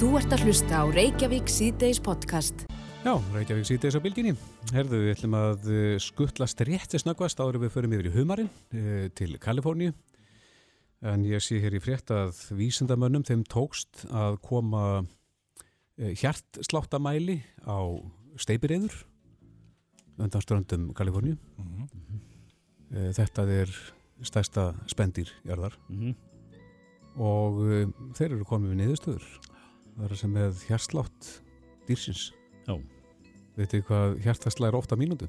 Þú ert að hlusta á Reykjavík síðdeis podcast. Já, Reykjavík síðdeis á bylginni. Herðu, við ætlum að eh, skuttlast rétti snöggvast áður en við förum yfir í humarinn e, til Kaliforníu. En ég sé hér í frétt að vísindamönnum þeim tókst að koma e, hjartsláttamæli á steipireyður undan ströndum Kaliforníu. e, þetta er stærsta spendir jarðar Mhm. og e, þeir eru komið við niðurstöður. Er sem með hjartslátt dýrsins. Já. Veitu hvað hjartaslæðir ofta mínútu?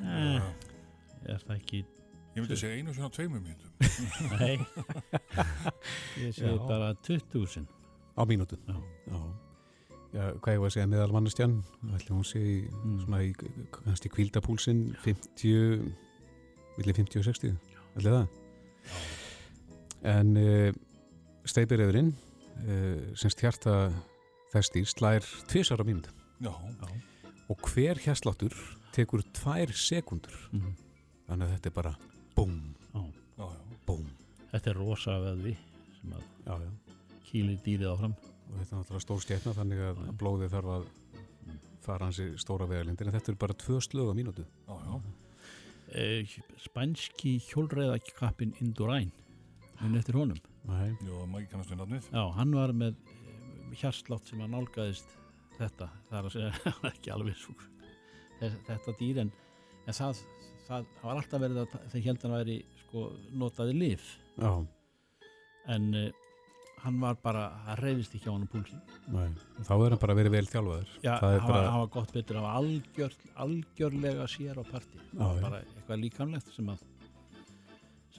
Eh, er það ekki Ég myndi segja einu svona tveimur mínútum. Nei Ég segi Já. bara 20.000 Á mínútu? Já. Já. Já, hvað ég var að segja meðal mannustjan? Ætli hún sé í, Mm. svona í, kannski kvíldapúlsinn 50, millir 50 og 60, ætli það? En uh, steipireyðurinn, uh, semst hjarta þess dýr, slær tvisar á mínútu. Já, Og hver hjarsláttur tekur tvær sekundur. Mhm. Þannig að þetta er bara búm, búm. Þetta er rosa veðvi sem að Já, já. kýlir dýrið áfram og þetta er náttúrulega stór stjætna þannig að Já. blóðið þarf að fara hansi stóra vegalindir en þetta er bara tvö slög á mínútu eh, Spænski hjólreiðakappin Indurain minn eftir honum. Jó, maður kannast við nafnið. Já, hann var með hjarslátt sem að nálgæðist þetta. Það er að segja, ekki alveg svo þetta dýr en, en það, það var alltaf verið að þeir held hann væri sko notaði lif Já, en uh, hann var bara, það reyðist ekki á hann púlsin nei. þá er hann bara verið vel þjálfaður. Já, það er hann, var, bara, hann var gott betur. Að algjör, algjörlega sér á parti. Bara eitthvað líkamlegt sem að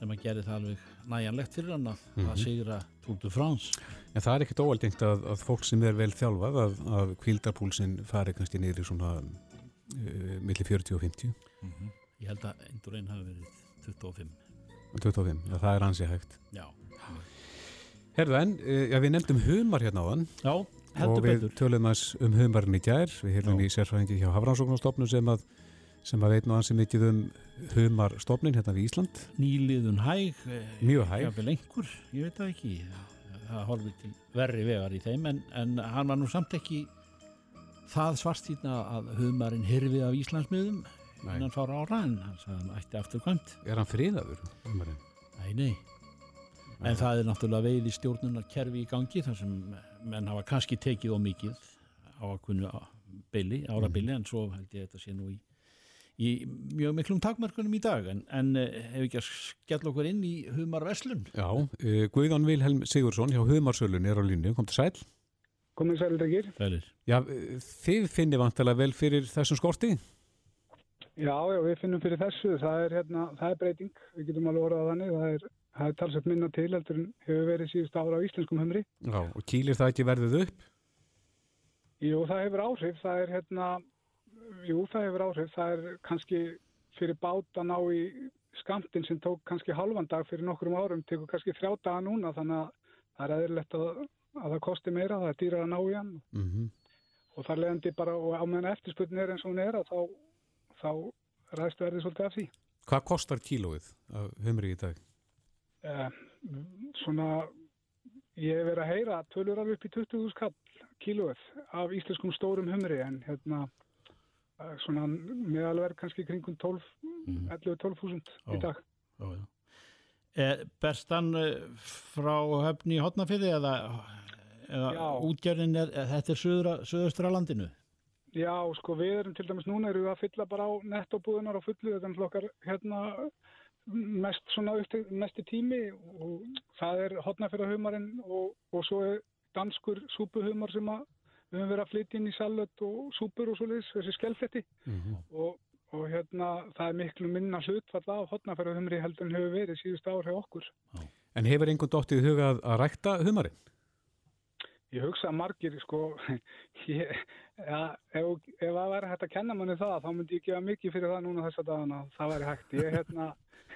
sem að gera það alveg næjanlegt fyrir hann að, Mhm. að sigra Tour de France. En það er ekkit óaldengt að, að fólk sem er vel þjálfað að, að kvíldarpúlsinn fari kannski niður í svona uh, milli 40 og 50 Mm ég held að Indurain hafi verið 25 og 25, já, það er ansi hægt. Já, Herðu en, uh, já, við nefndum humar hérna á þann Já og heldur við betur. tölum aðeins um humarinn í gær. Við heilum Já. í sérfræðingi hjá Hafrannsóknarstofnun sem að sem að veit nú ansi mikið um humarstofnin hérna við Ísland Nýliðun hæg eh, Mjög hæg. jafnvel einhver, ég veit það ekki það horfir til verri vegar í þeim en, en hann var nú samt ekki það svartýtna að humarinn hirfið af Íslandsmiðum Nei. innan fára ára en hann sagði hann ætti afturkvæmt Er hann friðaður, humarinn? Nei, nei En það er náttúrulega veiði stjórnunar kerfi í gangi þar sem menn hafa kannski tekið á mikið á að kunnu beili, árabili en svo held ég að þetta sé nú í, í mjög miklum takmörkunum í dag en, en eh, hefur ekki að skella okkur inn í humar veslun Já, uh, Guðjón Vilhelm Sigursson hjá Humarsölun er á línu, kom til sæl. Komið sælindagir. Fælir. Já, uh, þið finnir vantilega vel fyrir þessum skorti? Já, já, við finnum fyrir þessu. Það er, hérna, það er breyting. Við getum alveg orðað þannig. Það er, það er talsett minna til heldur en hefur verið síðust ára á íslenskum humri. Já, og kýlir það ekki verðið upp? Jú, það hefur áhrif. Það er hérna, jú, það hefur áhrif. Það er kannski fyrir bát að ná í skamtinn sem tók kannski halvan dag fyrir nokkrum árum, tekur kannski þrjá daga núna þannig að það er eðlilegt að, að það kosti meira, það er dýrar að ná í hann Mm og þar leðandi bara og á meðan eftirspurnin er eins og hún er þá, þá ræðst verði svolítið af því. Hvað kostar kílóið af humri í dag? Eh, svona, ég hef verið að heyra tölur alveg upp í 20.000 kall kílóið af íslenskum stórum humri en hérna svona meðalverð kannski kringum 12, Mhm. 11-12.000 í Ó. dag. Já, já. Er berstan frá höfni í hotnafyrði eða, eða Já. útgerðin er, er þetta er söðustra landinu? Já, sko við erum til dæmis núna erum við að fylla bara á nettóbúðunar á fullu þetta er flokkar hérna mest svona upptæk, mesti tími og það er hotnafjörðahumarinn og, og svo er danskur súpuhumar sem að við höfum verið að flytja inn í salut og súpur og svoleiðis, þessi skellfletti Mm og, og hérna það er miklu minna hlutfall af hotnafjörðahumri heldur en hefur verið síðust ár hjá okkur. En hefur einhvern dottið í huga að, að rækta humarinn? Ég hugsa að margir, sko, ég, ja, ef, ef það væri hægt að kenna manni það, þá myndi ég gefa mikið fyrir það núna þessa dagana, það væri hægt. Ég, hérna,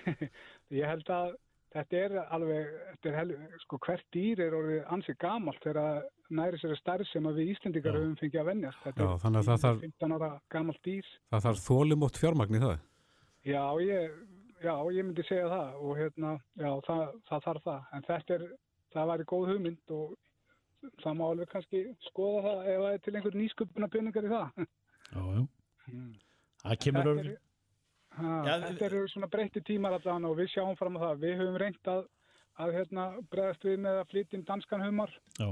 ég held að þetta er alveg, þetta er hel, sko, hvert dýr er orðið ansið gamalt þegar að næri sér að stærð sem að við Íslendingar Já. höfum fengið að vennjast. Þetta Já, að það þarf- 15 ára gamalt dýr. Það þarf þólumótt fjármagn í það? Já, ég, já, ég myndi segja það og hérna, já, það, það þarf það. En þetta er, það væri góð hugmynd og það má alveg kannski skoða það ef það er til einhver nýsköpuna peningar í það. Já, já. Það kemur eru- Ha, Já, þetta eru svona breytti tímar allan og við sjáum fram á það. Við höfum reynt að, að hérna, bregðast við með að flytja inn danskan humar Já,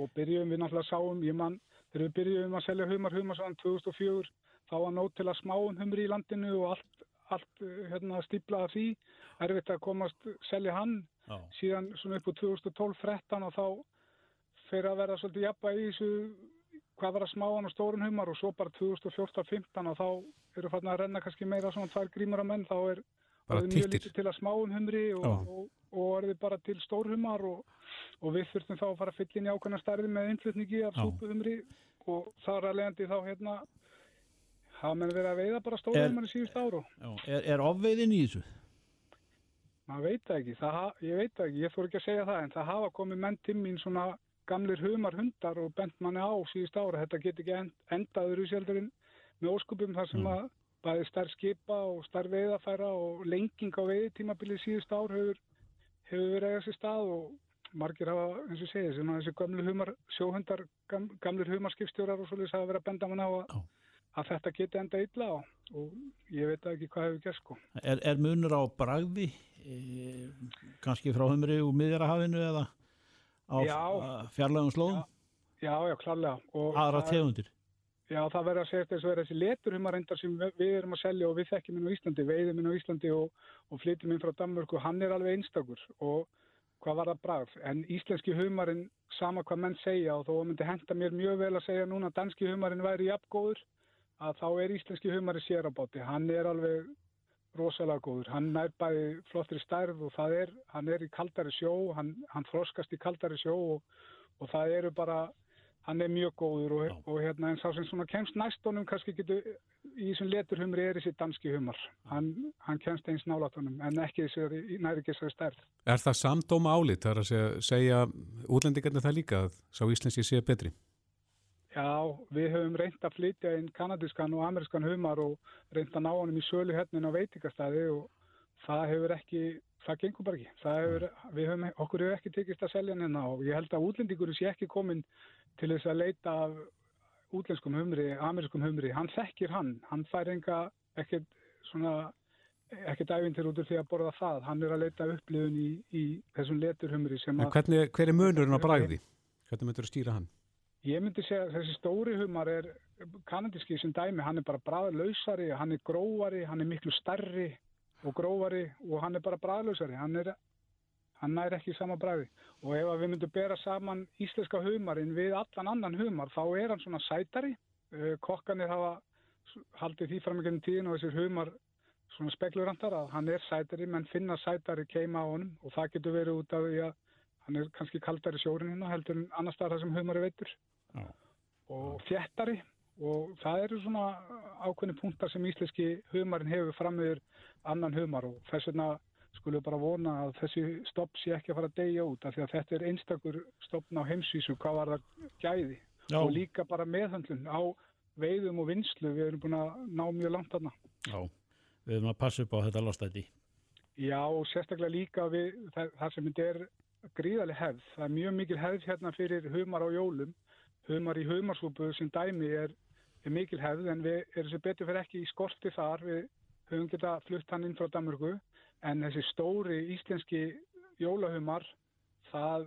og byrjum við náttúrulega sáum, ég mann, þegar við byrjum að selja humar humarsann 2004, þá var nót til að smáum humri í landinu og allt, allt hérna, stíplaði því, erfitt að komast, selja hann, já, síðan svona upp á 2012-13 og þá fyrir að vera svolítið jafna í þessu hvað var að smáan og stórun humar og svo bara 2014-15 og þá eru fann að renna kannski meira svona tvær grímur að menn þá er Bara orðið mjög lítið til að smáum humri og, og, og orðið bara til stórhumar og, og við þurftum þá að fara að fylla inn í ákveðna stærði með innflutningi af Já. súpuhumri og þar að leiðandi þá hérna hafa menn verið að veiða bara Er- stórhumar í síðust áru. Er, er ofveiðin í þessu? maður veit það ekki, það, ég veit það ekki, ég þór ekki að segja það en það hafa komið menn til mín svona gamlir humar hundar og bent manni á síðust ára, þetta get ekki end, endaður í sjaldurinn með óskupum þar sem Mm. að bæði stærð skipa og stærð veiðafæra og lenging á veiðtímabilið síðust ár hefur, hefur verið að þessi stað og margir hafa, eins og segið, þessi gamli humar, sjóhundar, gam, gamlir humarskipstjórar og svolítið hafa verið að benda manni á að, að þetta geti enda illa á og ég veit ekki hvað hefur gert sko. Er, er munur á bragði, e, kannski frá humri úr miðjarahafinu eða á Já. fjarlægum slóðum? Já, já, klarlega. Aðra tegundir? Já, það verður að segja þess að vera þessi leturhumarendar sem við erum að selja og við þekkjum inn á Íslandi, veiðum inn á Íslandi og, og flytjum inn frá Danmörku, hann er alveg einstakur og hvað var það bragð. En íslenski humarinn, sama hvað menn segja og þó myndi henda mér mjög vel að segja núna að danski humarinn væri jafngóður, að þá er íslenski humarinn sér á báti. Hann er alveg rosalega góður. Hann nær bæði flottri stærð og það er, hann er í kaldari sjó, hann, hann þroskast í kaldari sjó og, og það eru bara, hann er mjög góður og, Já. og hérna en sá sem svona kemst næstónum kannski getur í þessum leturhumri er þessi danski humar. Hann, hann kemst eins nálatunum en ekki þessari, næri ekki þessari stærð. Er það samdóma álit, það er að segja, segja útlendingarnir það líka að sá íslenski sé betri? Já, við höfum reynt að flytja inn kanadískan og amerískan humar og reynt að ná honum í sölu hérna á veitingastæði og það hefur ekki, það gengur bara ekki. Það hefur, við höfum, okkur hefur ekki tekist að selja hérna og ég held að útlendingurinn sé ekki komin til þess að leita af útlenskum humri, amerískum humri. Hann þekkir hann, hann fær enga ekkert svona ekkert ævintir út úr því að borða það. Hann er að leita upplifun í, í þessum leturhumri sem En að hvernig, hver er munurinn á bragði? Hvernig myndur þú stýra hann? Ég myndi segja að þessi stóri humar er kanadíski sem dæmi, hann er bara bræðlausari, hann er grófari, hann er miklu starri og grófari og hann er bara bræðlausari, hann er hann nær ekki sama bræði og ef við myndum bera saman íslenska humarinn við allan annan humar þá er hann svona sætari. Eh, kokkanir hafa haldið því fram ekki tíðin og þessir humar svona speklurantar að hann er sætari menn finna sætari keima á honum og það getur verið út af því að hann er kannski kaldari sjórin hérna heldur en annars staðar það sem humar er veitur. Og þjættari og það eru svona ákveðni punktar sem íslenski humarinn hefur fram yfir annan humar og þess vegna skulum við bara vona að þessi stopp sé ekki að fara að deyja út af því að þetta er einstakur stoppn á heimsvísu hvað var það gæði Já, og líka bara meðhandlun á veiðum og vinslu við erum búin að ná mjög langt þarna já. Við erum að passa upp á þetta lostæti. Já, og sérstaklega líka við það, það sem þetta er gríðarlega hefð. Það er mjög mikil hefð hérna fyrir humar á jólum. Humar í humarsúpu sem dæmi er, er mikil hefð en við erum sem betur fyrir ekki í skorti þar. Við höfum geta flutt hann inn frá Danmörku en þessi stóri íslenski jólahumar það,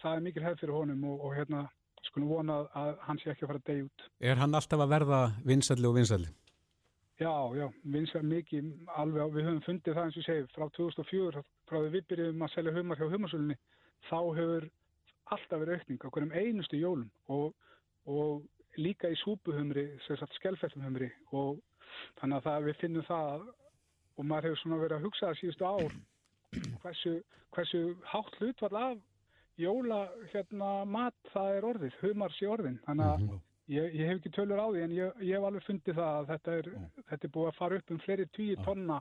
það er mikil hefð fyrir honum og, og hérna skulum vona að hann sé ekki að fara deyja út. Er hann alltaf að verða vinsalli og vinsalli? Já, já, vinsar mikið alveg, við höfum fundið það eins og ég segi frá 2004, frá því við byrjuðum að selja humar hjá humarsölunni, þá hefur alltaf verið aukning á hverjum einustu jólum og, og líka í súpuhumri, sem sagt skelfettumhumri og þannig að það, við finnum það og maður hefur svona verið að hugsa það síðustu ár hversu, hversu hátt hlutvall af jóla hérna mat það er orðið, humars í orðin, þannig að Ég, ég hef ekki tölur á því en ég, ég hef alveg fundið það að þetta er, þetta er búið að fara upp um fleiri tíu tonna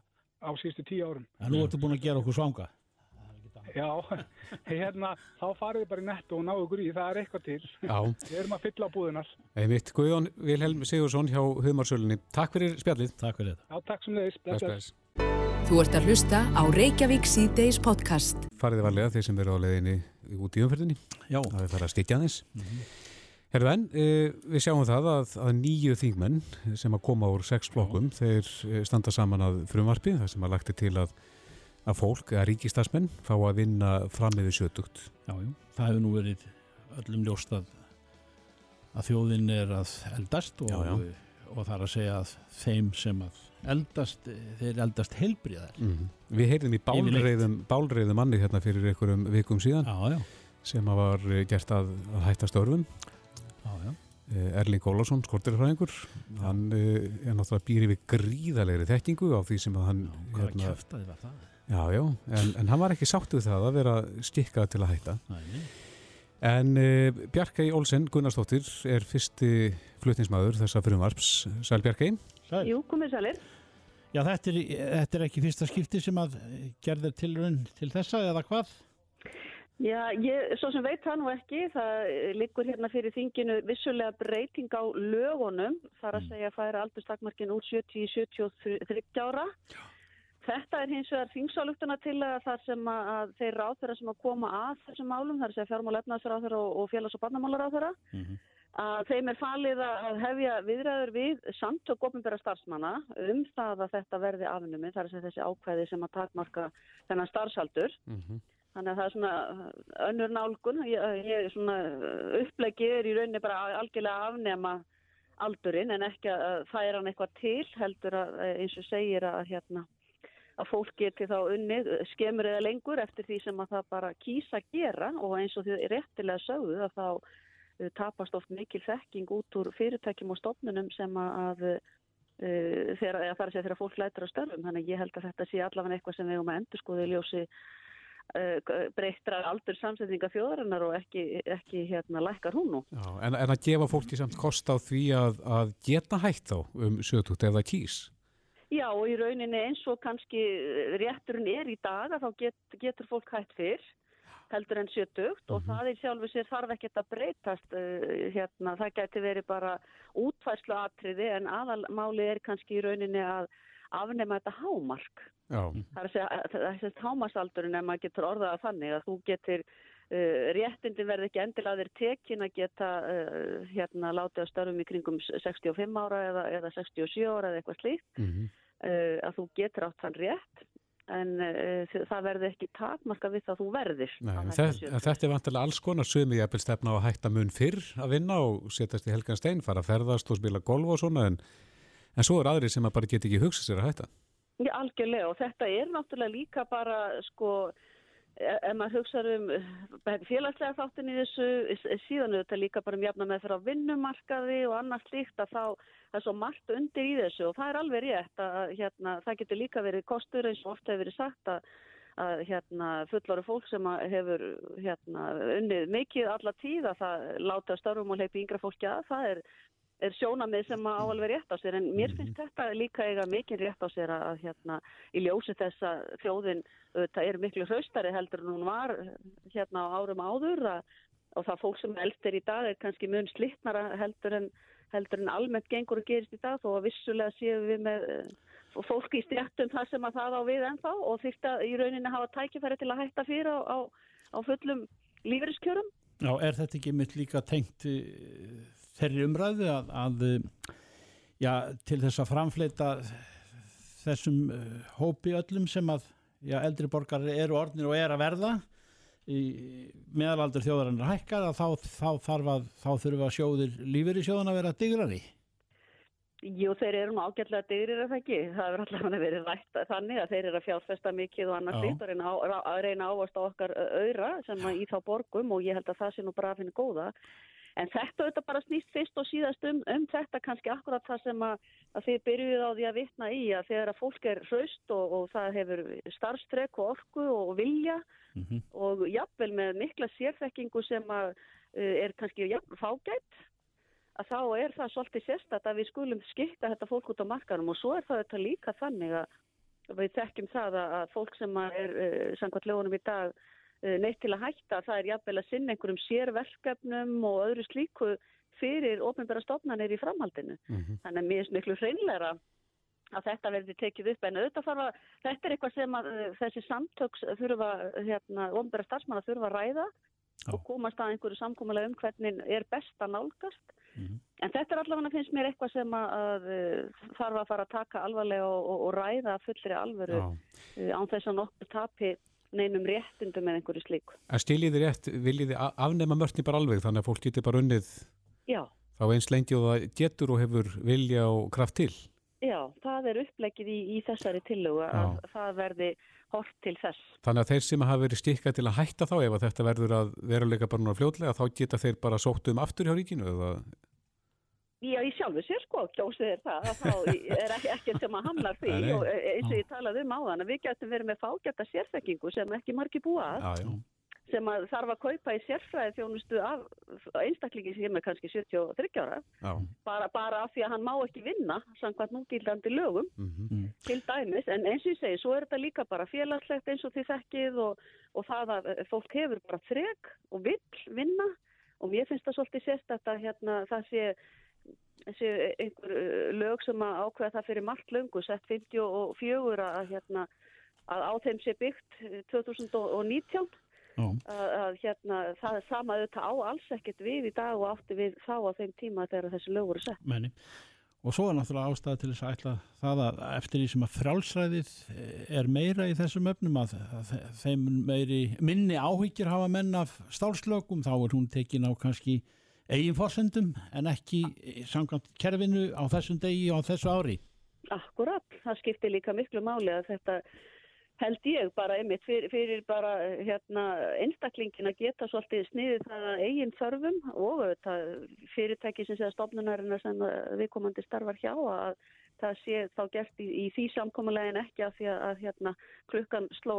á síðustu tíu árum. En nú ertu búin að gera okkur svanga. Já, hérna, þá farið þið bara í netto og náðu ykkur í, það er eitthvað til. Já, Við erum að fylla á búðunar. einmitt Guðjón Vilhelm Sigursson hjá Humarsölunni. Takk fyrir spjallið. Takk fyrir þetta. Já, takk sem leiðis. Bless, bless. Þú ert að hlusta á Reykjavík síðdeis podcast. Farið varlega þeir sem eru á leiðinni út í umferðinni. Já, Það er farið að stykja aðeins. Herðu en, uh, við sjáum það að, að nýju þingmenn sem að koma úr sex flokkum, þeir eh, standa saman að frumvarpi, það sem að lagti til að, að fólk, að ríkistarsmenn, fá að vinna fram yfir sjötugt. já, já. Það hefur nú verið öllum ljóst að, að þjóðin er að eldast og, Já, já. og það er að segja að þeim sem að eldast, eh, þeir eldast heilbriðar. Mm Við heyrðum í bálreiðum, bálreiðum manni hérna fyrir einhverjum vikum síðan Já, sem að var eh, gert að, að hætta störfum. Eh, Erling Ólafsson, skortirfræðingur, hann uh, er náttúrulega býr yfir gríðalegri þekkingu á því sem að hann, Já, hvað kjöftaði var það? Já, já, en, en hann var ekki sátt við það að vera stikkað til að hætta. Nei, nei. En uh, Bjarkei Olsen Gunnarsdóttir er fyrsti flutningsmaður þessa frumvarps. Sæl Bjarkei? Sæl. Jú, komið sælir. Já, þetta er, þetta er ekki fyrsta skipti sem að gerðir tilraun til þessa eða hvað? Já, ég, svo sem veit það nú ekki, það liggur hérna fyrir þinginu vissulega breyting á lögunum, þar að segja að færa aldurstakmarkin úr 70 í 73 ára. Þetta er hins vegar þingsáluktuna til þar sem að, þeir ráþæra sem að koma að þessum málum, þar að segja fjármál efnaðsráþæra og, og félags- og barnamálaráþæra, að þeim er falið að hefja viðræður við samtök ofinbæra starfsmanna um það að þetta verði afnumi, þar segja þessi ákvæði sem að takmarka þennan starfsaldur. Mm -hmm. Þannig að það er svona önnur nálgun, ég, ég er svona upplegið er í rauninni bara algjörlega afnema aldurinn en ekki að færa hann eitthvað til heldur að eins og segir að hérna að fólk geti þá unnið skemur eða lengur eftir því sem að það bara kýsa gera og eins og því réttilega sögðu að þá uh, tapast oft mikil þekking út úr fyrirtækjum og stofnunum sem að uh, þegar, eða þar segja þegar fólk lætur á störfum þannig að ég held að þetta sé allavega eitthvað sem við um að endur skoðu í ljósi uh, breyttra aldur samsetninga þjóðarinnar og ekki, ekki hérna lækkar hún nú. Já, en, en að gefa fólki samt kost á því að, að geta hægt þá um ef það kýs. Já og í rauninni eins og kannski rétturinn er í dag að þá get, getur fólk hægt fyrr heldur en sjötugt og það í sjálfu sér þarf ekkert að breytast uh, hérna, það gæti verið bara útfærslu atriði en aðalmáli er kannski í rauninni að afnema þetta hámark. Já, það er að er þess hámarsaldurinn en maður getur orðaða þannig að þú getur réttindin verði ekki endilega þér tekin að geta uh, hérna látið að störfum í kringum 65 ára eða, eða 67 ára eða eitthvað slíkt mm uh, að þú getur átt þann rétt en uh, það verði ekki takmarka við það að þú verðir Nei, þetta, 70. en þetta er vantilega alls konar sumi jafnvel stefna á að hætta mun fyrr að vinna og setjast í helgan stein, fara að ferðast og spila golf og svona en, en svo er aðri sem að bara get ekki hugsa sér að hætta. Já, algjörlega og þetta er náttúrulega líka bara sko ef maður hugsa um eh, félagslega þáttin í þessu s- síðan auðvitað líka bara um jafna með fyrir á vinnumarkaði og annars slíkt að þá er svo margt undir í þessu og það er alveg rétt að hérna, það getur líka verið kostur eins og ofta hefur verið sagt að, að hérna, fullori fólk sem hefur hérna, unnið mikið alla tíð að það láta störfum og leipi yngra fólki að það er er sjónamið sem á alveg rétt á sér en mér finnst þetta líka eiga mikið rétt á sér að hérna í ljósi þess að þjóðin það er miklu hraustari heldur en hún var hérna á árum áður að, og það fólk sem elst er í dag er kannski mun slittnara heldur en, heldur en almennt gengur og gerist í dag þó að vissulega séum við með eh, fólk í stjættum þar sem að það á við ennþá og þýrt að í rauninni hafa tækifæri til að hætta fyrir á, á, á fullum lífeyriskjörum. Já, er þetta ekki mitt líka tengt eh, þeirri umræðu að, að eh, já, til þess að framfleita þessum eh, hópi öllum sem að já, eldri borgar eru orðnir og er að verða í meðalaldur þjóðarinnar hækkar að þá, þá, þarf að, þá þurfa sjóðir lífeyri sjóðan að vera digrari. Jú, þeir eru nú ágætlega dygrir af ekki. Það hefur allavega verið rætt þannig að þeir eru að fjárfesta mikið og annars Já. líkt að reyna, ávast á okkar auðra sem í þá borgum og ég held að það sé nú bara að finna góða. En þetta auðvitað bara snýst fyrst og síðast um, um þetta kannski akkurat það sem að, að þið byrjuð á því að vitna í að þegar að fólk er hraust og, og það hefur starfstrek og orku og, vilja Mm og jafnvel með mikla sérþekkingu sem að uh, er kannski jafn, fágætt að þá er það svolítið sérstætt að við skulum skipta þetta fólk út á markarum og svo er það þetta líka þannig að við þekkjum það að, að fólk sem er uh, samkvæmt lögunum í dag neitt til að hætta, það er jafnvel að sinna einhverjum sérverkefnum og öðru slíku fyrir ofnbæra stofnanir í framhaldinu. Mhm. Þannig að mér er miklu hreinlegra að þetta verði tekið upp en auðvitað þarf að, þetta er eitthvað sem að uh, þessi samtöks þurfa, hérna, ofnbæra starfsmanna þurfa að ræða Já. og komast að einhverju samkómulega um hvernig er best að nálgast. Mhm. En þetta er allavega finnst mér eitthvað sem að, að uh, þarf að fara að taka alvarlega og, og, og ræða fullri alvöru Já. án þess að nokkur tapi neinum réttindum með einhverju slíku. En stiljiði rétt, viljiði afnema mörtni bara alveg þannig að fólk geti bara unnið Já, þá eins lengi og það getur og hefur vilja og kraft til. já, það er upplegið í, í þessari tillögu að það verði hort til þess. Þannig að þeir sem hafa verið stikkað til að hætta þá ef að þetta verður að veruleika bara núna fljótlega þá geta þeir bara sótt um aftur hjá ríkinu eða Já, í sjálfu sér sko, kjósið er það, að þá er ekki, ekki sem að hamlar því. Og e- eins og ég talaði um áðan að við getum verið með fágæta sérþekkingu sem ekki margir búa að, sem að þarf að kaupa í sérfræði þjónustu af einstaklingi sem er kannski 73 ára, bara, bara af því að hann má ekki vinna samkvæmt núgildandi lögum Mm. til dæmis, en eins og ég segi, svo er þetta líka bara félagslegt eins og þið þekkið og, og það að fólk hefur bara þreg og vill vinna. Og mér finnst það svolítið sérstætt að hérna, það sé, sé einhver eh, lög sem að ákveða það fyrir margt löngu, sett 54 að, hérna, að á þeim sé byggt eh, 2019 Já. að, að hérna, það er sama auðvitað á alls ekkert við í dag og átti við þá á þeim tíma þegar þessi lög voru sett. Menni. Og svo er náttúrulega ástæða til þess að ætla það að eftir því sem að frálsræðið er meira í þessum öfnum að, þeim meiri minni áhyggjur hafa menn af stálslögum þá er hún tekin á kannski eigin forsendum en ekki samkvæmt kerfinu á þessum degi og á þessu ári. Akkurat, það skiptir líka miklu máli að þetta held ég bara einmitt fyrir, fyrir bara hérna, einstaklingin að geta svolítið sniðið það að eigin þörfum og það fyrirtæki sem segja stofnunarinn sem viðkomandi starfar hjá að það sé þá gert í, í því samkomulegin ekki að því að, að hérna, klukkan sló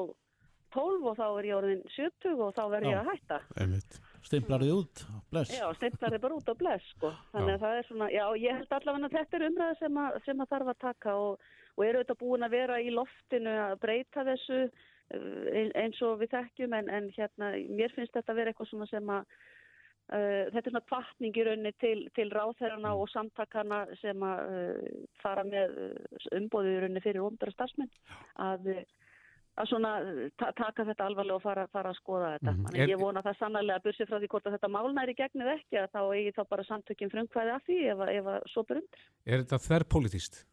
12 og þá er ég orðin 70 og þá verð ég að hætta. Einmitt. Stimplarið út, bless. Já, stefnar þið bara út á bless, sko. Þannig að það er svona, já, ég held allavega að þetta er umræða sem að, sem að þarf að taka og, og eru auðvitað búin að vera í loftinu að breyta þessu ein- eins og við þekkjum, en, en hérna, mér finnst þetta að vera eitthvað svona sem að Uh, þetta er svona kvartning í rauninni til, til ráðherrana og samtakana sem að uh, fara með umbóðu í rauninni fyrir ómbæra starfsmenn að, uh, að svona uh, ta taka þetta alvarlega og fara, fara að skoða þetta. Mhm. Er- að ég vona það sannlega að bursi frá því hvort að þetta málnæri gegnið ekki að þá eigi þá bara samtökjum frumkvæði af því ef, að- að svo ber undir. Er þetta þverrpolítist?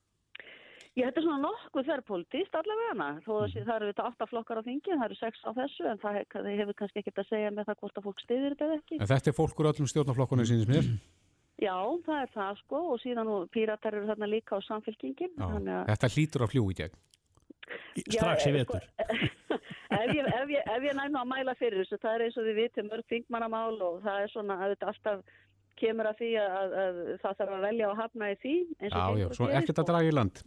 Ég þetta er svona nokkuð þerrpolítist allavega hana. Þó að sé- það eru þetta átta flokkar á þingi, það eru sex á þessu en það he- það hefur kannski ekkert að segja með það hvort að fólk stiðir þetta eða ekki. En þetta er fólk úr öllum stjórnarflokkunum sínist mér. Já, það er það sko og síðan og píratar eru þarna líka á samfélkingin. Þetta hlýtur að fljúi í gegn. Strax í Já, vetur. Sko, ef ég, ef ég, ef ég næm að mæla fyrir þessu, það er eins og þið vitum mörg þingmannamál og það er svona að þetta alltaf kemur að því að, að, að það þarf að velja og hafna í því. eins og Já, já, svo ekkert að draga í land.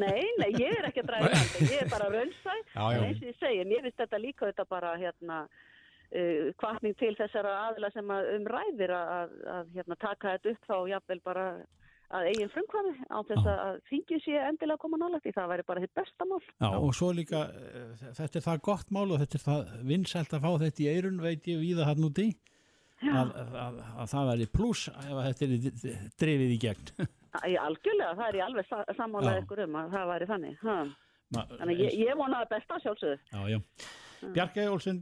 Nei, nei, ég er ekki að draga í landi, ég er bara. Já, já. En eins og ég segi, mér finnst þetta líka þetta bara hérna uh, kvartning til þessara aðila sem að umræðir að, að, að hérna, taka þetta upp þá jafnvel bara að eigin frumkvæði á þess að, að þingið sé endilega að koma nálægt í það væri bara þitt besta mál. Já, og svo líka, eh, þetta er það gott mál og þetta er það vinsælt að fá þetta í eirun, veit ég víða hann úti, að, að, að það væri pluss ef að þetta er drifið í gegn. Í algjörlega, það er ég alveg sa sammálaðið Já. ykkur um að það væri þannig. Ha. Ma- Þannig ég, ég vona að besta sjálfsögðu. Já, já. Bjarkei Olsen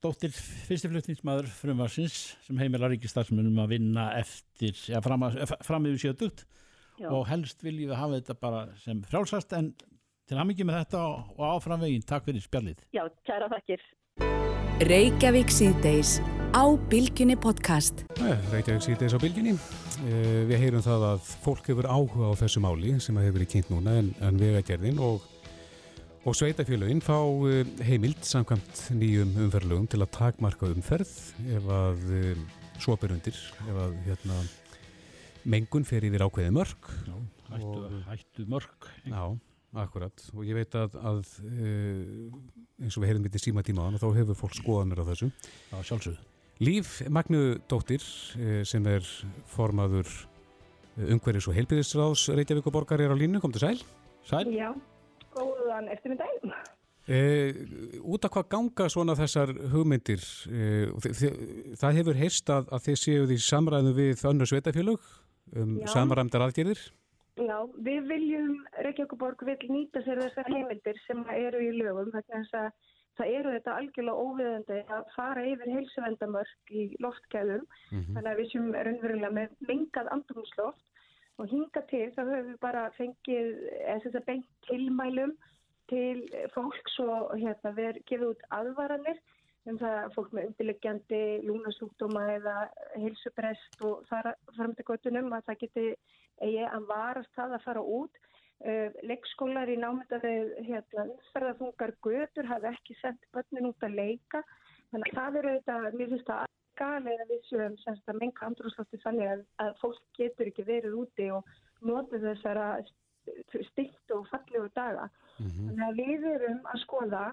Gunnarsdóttir, fyrstiflutningsmaður frumvarsins sem heimilar ríkistarsmunum að vinna eftir, ja, fram, að, fram yfir sjötugt og helst viljum við hafa þetta bara sem frjálsast en til hamingi með þetta og, og áfram veginn. Takk fyrir spjallið. Já, kæra þakkir. Reykjavík síðdeis á Bilginni podcast. Reykjavík síðdeis á bylginni. Eh, Við heyrum það að fólk hefur áhuga á þessu máli sem að hefur verið kynnt núna en, en vegagerðin og, og sveitafélögin fá eh, heimild samkvæmt nýjum umferðlögum til að takmarka umferð ef að eh, svopir undir, ef að hérna, mengun fer yfir ákveði mörg. Já, hættu, Og- hættu mörg. Já, akkurat. Og ég veit að, að eh, eins og við heyrum við síma tíma þá hefur fólk skoðanir á þessu. Já, sjálfsögðu. Líf Magnudóttir eh, sem er formaður umhverjus og heilbyrðisráðs Reykjavíkuborgar er á línu, kom til sæl. Sæl? Já, góðan eftirmyndag. Eh, út af hvað ganga svona þessar hugmyndir? Þi- það hefur heyrst að, að þið séu því samræðu við önnur sveitafélög um Já. samræmdar aðgerðir. Já, við viljum, Reykjavíkuborg vil nýta sér þessar heimildir sem eru í lögum þess að það eru þetta algjörlega óviðandi að fara yfir heilsuvendamörk í loftgæðum Mhm. þannig að við sem raunverulega með mengað andrumsloft og hinga til þá höfum við bara fengið að beint tilmælum til fólks og hérna við erum gefið út aðvaranir um það að fólk með undirleggjandi lúnasúkdóma eða heilsubrest og þar fram til göttunum að það geti eigi að varast það að fara út. Uh, leikskólar í námynda við hérna, umferðarþungar götur hafa ekki sendt börnin út að leika. Þannig að það eru þetta, mér finnst það galið að við séum semst að menga andrúrslótti þannig að, að fólk getur ekki verið úti og notið þessara stilt og fallegu daga. Þannig að við erum að skoða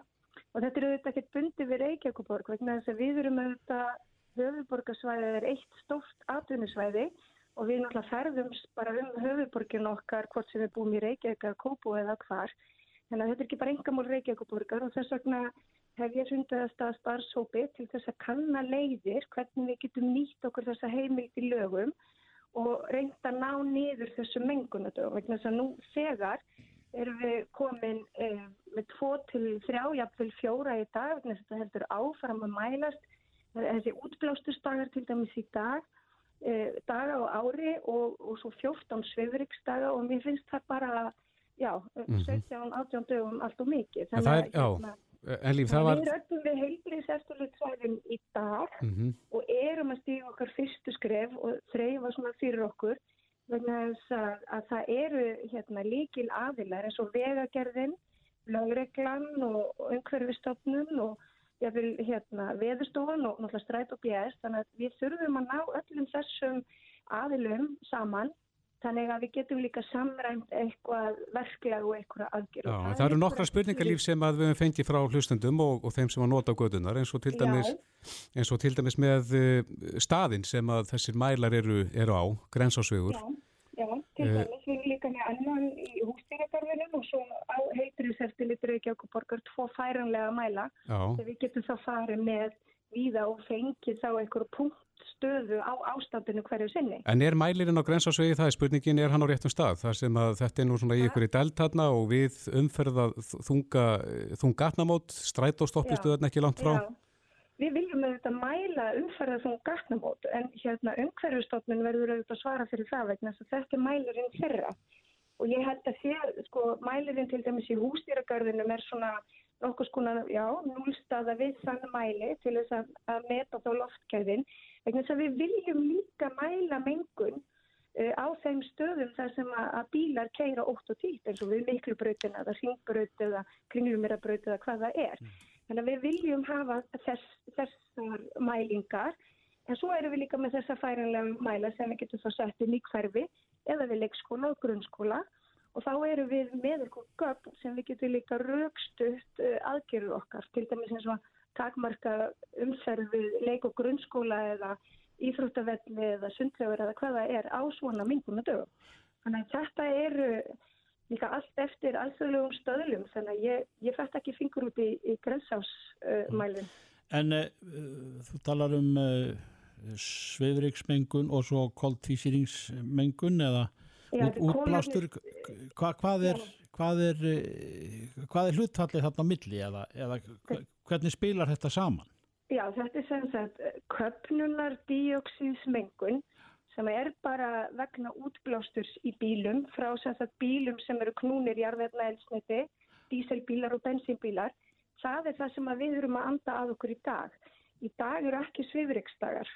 og þetta er auðvitað ekkert bundið við Reykjavíkuborg vegna þess að við erum auðvitað höfuborgarsvæðið er eitt stórt atvinnusvæði og við náttúrulega ferðumst bara um höfuborgin okkar hvort sem við búum í Reykjavík eða Kópú eða hvar. Þannig að þetta er ekki bara engamál Reykjavíkuborgar og þess vegna hef ég fundið að staða starfsópi til þess að kanna leiðir hvernig við getum nýtt okkur þessa heimild í lögum og reynda að ná niður þessu mengunadögum vegna þess að nú þegar erum við komin eh, með tvo til þrjá, jafnvel fjóra í dag vegna þess að þetta heldur áfram að mælast. Þessi útblástustagar til dæmis í dag eh, daga á ári og, og svo 14 svifriksdaga og mér finnst það bara já, 17-18 dögum allt og mikið. En það er, já, en líf, það var... Við röndum við heilbriðsefturlitsvæðin í dag Mhm. og erum að stíga okkar fyrstu skref og þreyfa svona fyrir okkur vegna þess að, að það eru hérna, líkil aðilar eins og vegagerðin, lögreglan og, umhverfistofnun og jáfnvel hérna, veðustofan og náttúrulega stræt og BS þannig að við þurfum að ná öllum þessum aðilum saman þannig að við getum líka samræmt eitthvað verklega og eitthvað aðgjörð. Já, en það eru nokkra spurningarlíf sem að við fengið frá hlustundum og, og þeim sem að nota á gödunar eins og til dæmis, eins og til dæmis með uh, staðin sem að þessir mælar eru, eru á, grensásvegur. Já, já, til Eh, dæmis við erum líka með annan í hústýragarfinum og svo á heitriseftilitri Reykjavík borgar tvo færanlega mæla Já, þegar við getum þá farið með víða og fengið þá einhverju punktstöðu á ástandinu hverju sinni. en er mælirinn á grensásvegi, það spurningin, er hann á réttum stað? Þar sem að þetta er nú svona í ykkur í deltatna og við umferða þunga, þungatnamót, strætóstoppistuðan ekki langt frá. Já, við viljum auðvitað mæla umferðar svona gatnamót en hérna umhverfustofnun verður auðvitað að svara fyrir það vegna þess að þetta er mælirinn þeirra og ég held að þér, sko, mælirinn til dæmis í hústýragarðinum er svona nokkuð skona, já, núlstaða við þann mæli til þess að, að meta þá loftgæðin. Að við viljum líka mæla mengun uh, á þeim stöðum þar sem að, að bílar keira ótt og títt eins og við miklubrautina eða ringbraut eða kringlumirabraut eða hvað það er. Þannig að við viljum hafa þess, þessar mælingar. En svo erum við líka með þessa færanlega mæla sem við getum þá sett í hverfi eða við leikskóla og grunnskóla og þá erum við með eitthvað gögn sem við getum líka raukstutt uh, aðgerðu okkar, til dæmis eins og takmarka umferð við leik og grunnskóla eða íþróttavelli eða sundlegur eða hvað það er á svona minguna dögum. Þannig að þetta eru líka allt eftir alþjóðlegum stöðlum þannig að ég, ég fætt ekki fingur út í, í grensásmælinn. Uh, En uh, þú talar um uh, sveifriksmengun og svo koltvísýringsmengun eða út, útblástur hva, hvað er hvað er, eh, hvað er hlutfallið þarna á milli eða, eða hvernig spilar þetta saman? Já, þetta er sem sagt köpnunar díoxíðsmengun sem er bara vegna útblásturs í bílum frá sem sagt bílum sem eru knúnir jarðveitna elsniti, díselbílar og bensínbílar. Það er það sem við erum að anda að okkur í dag. Í dag eru ekki svifriksdagar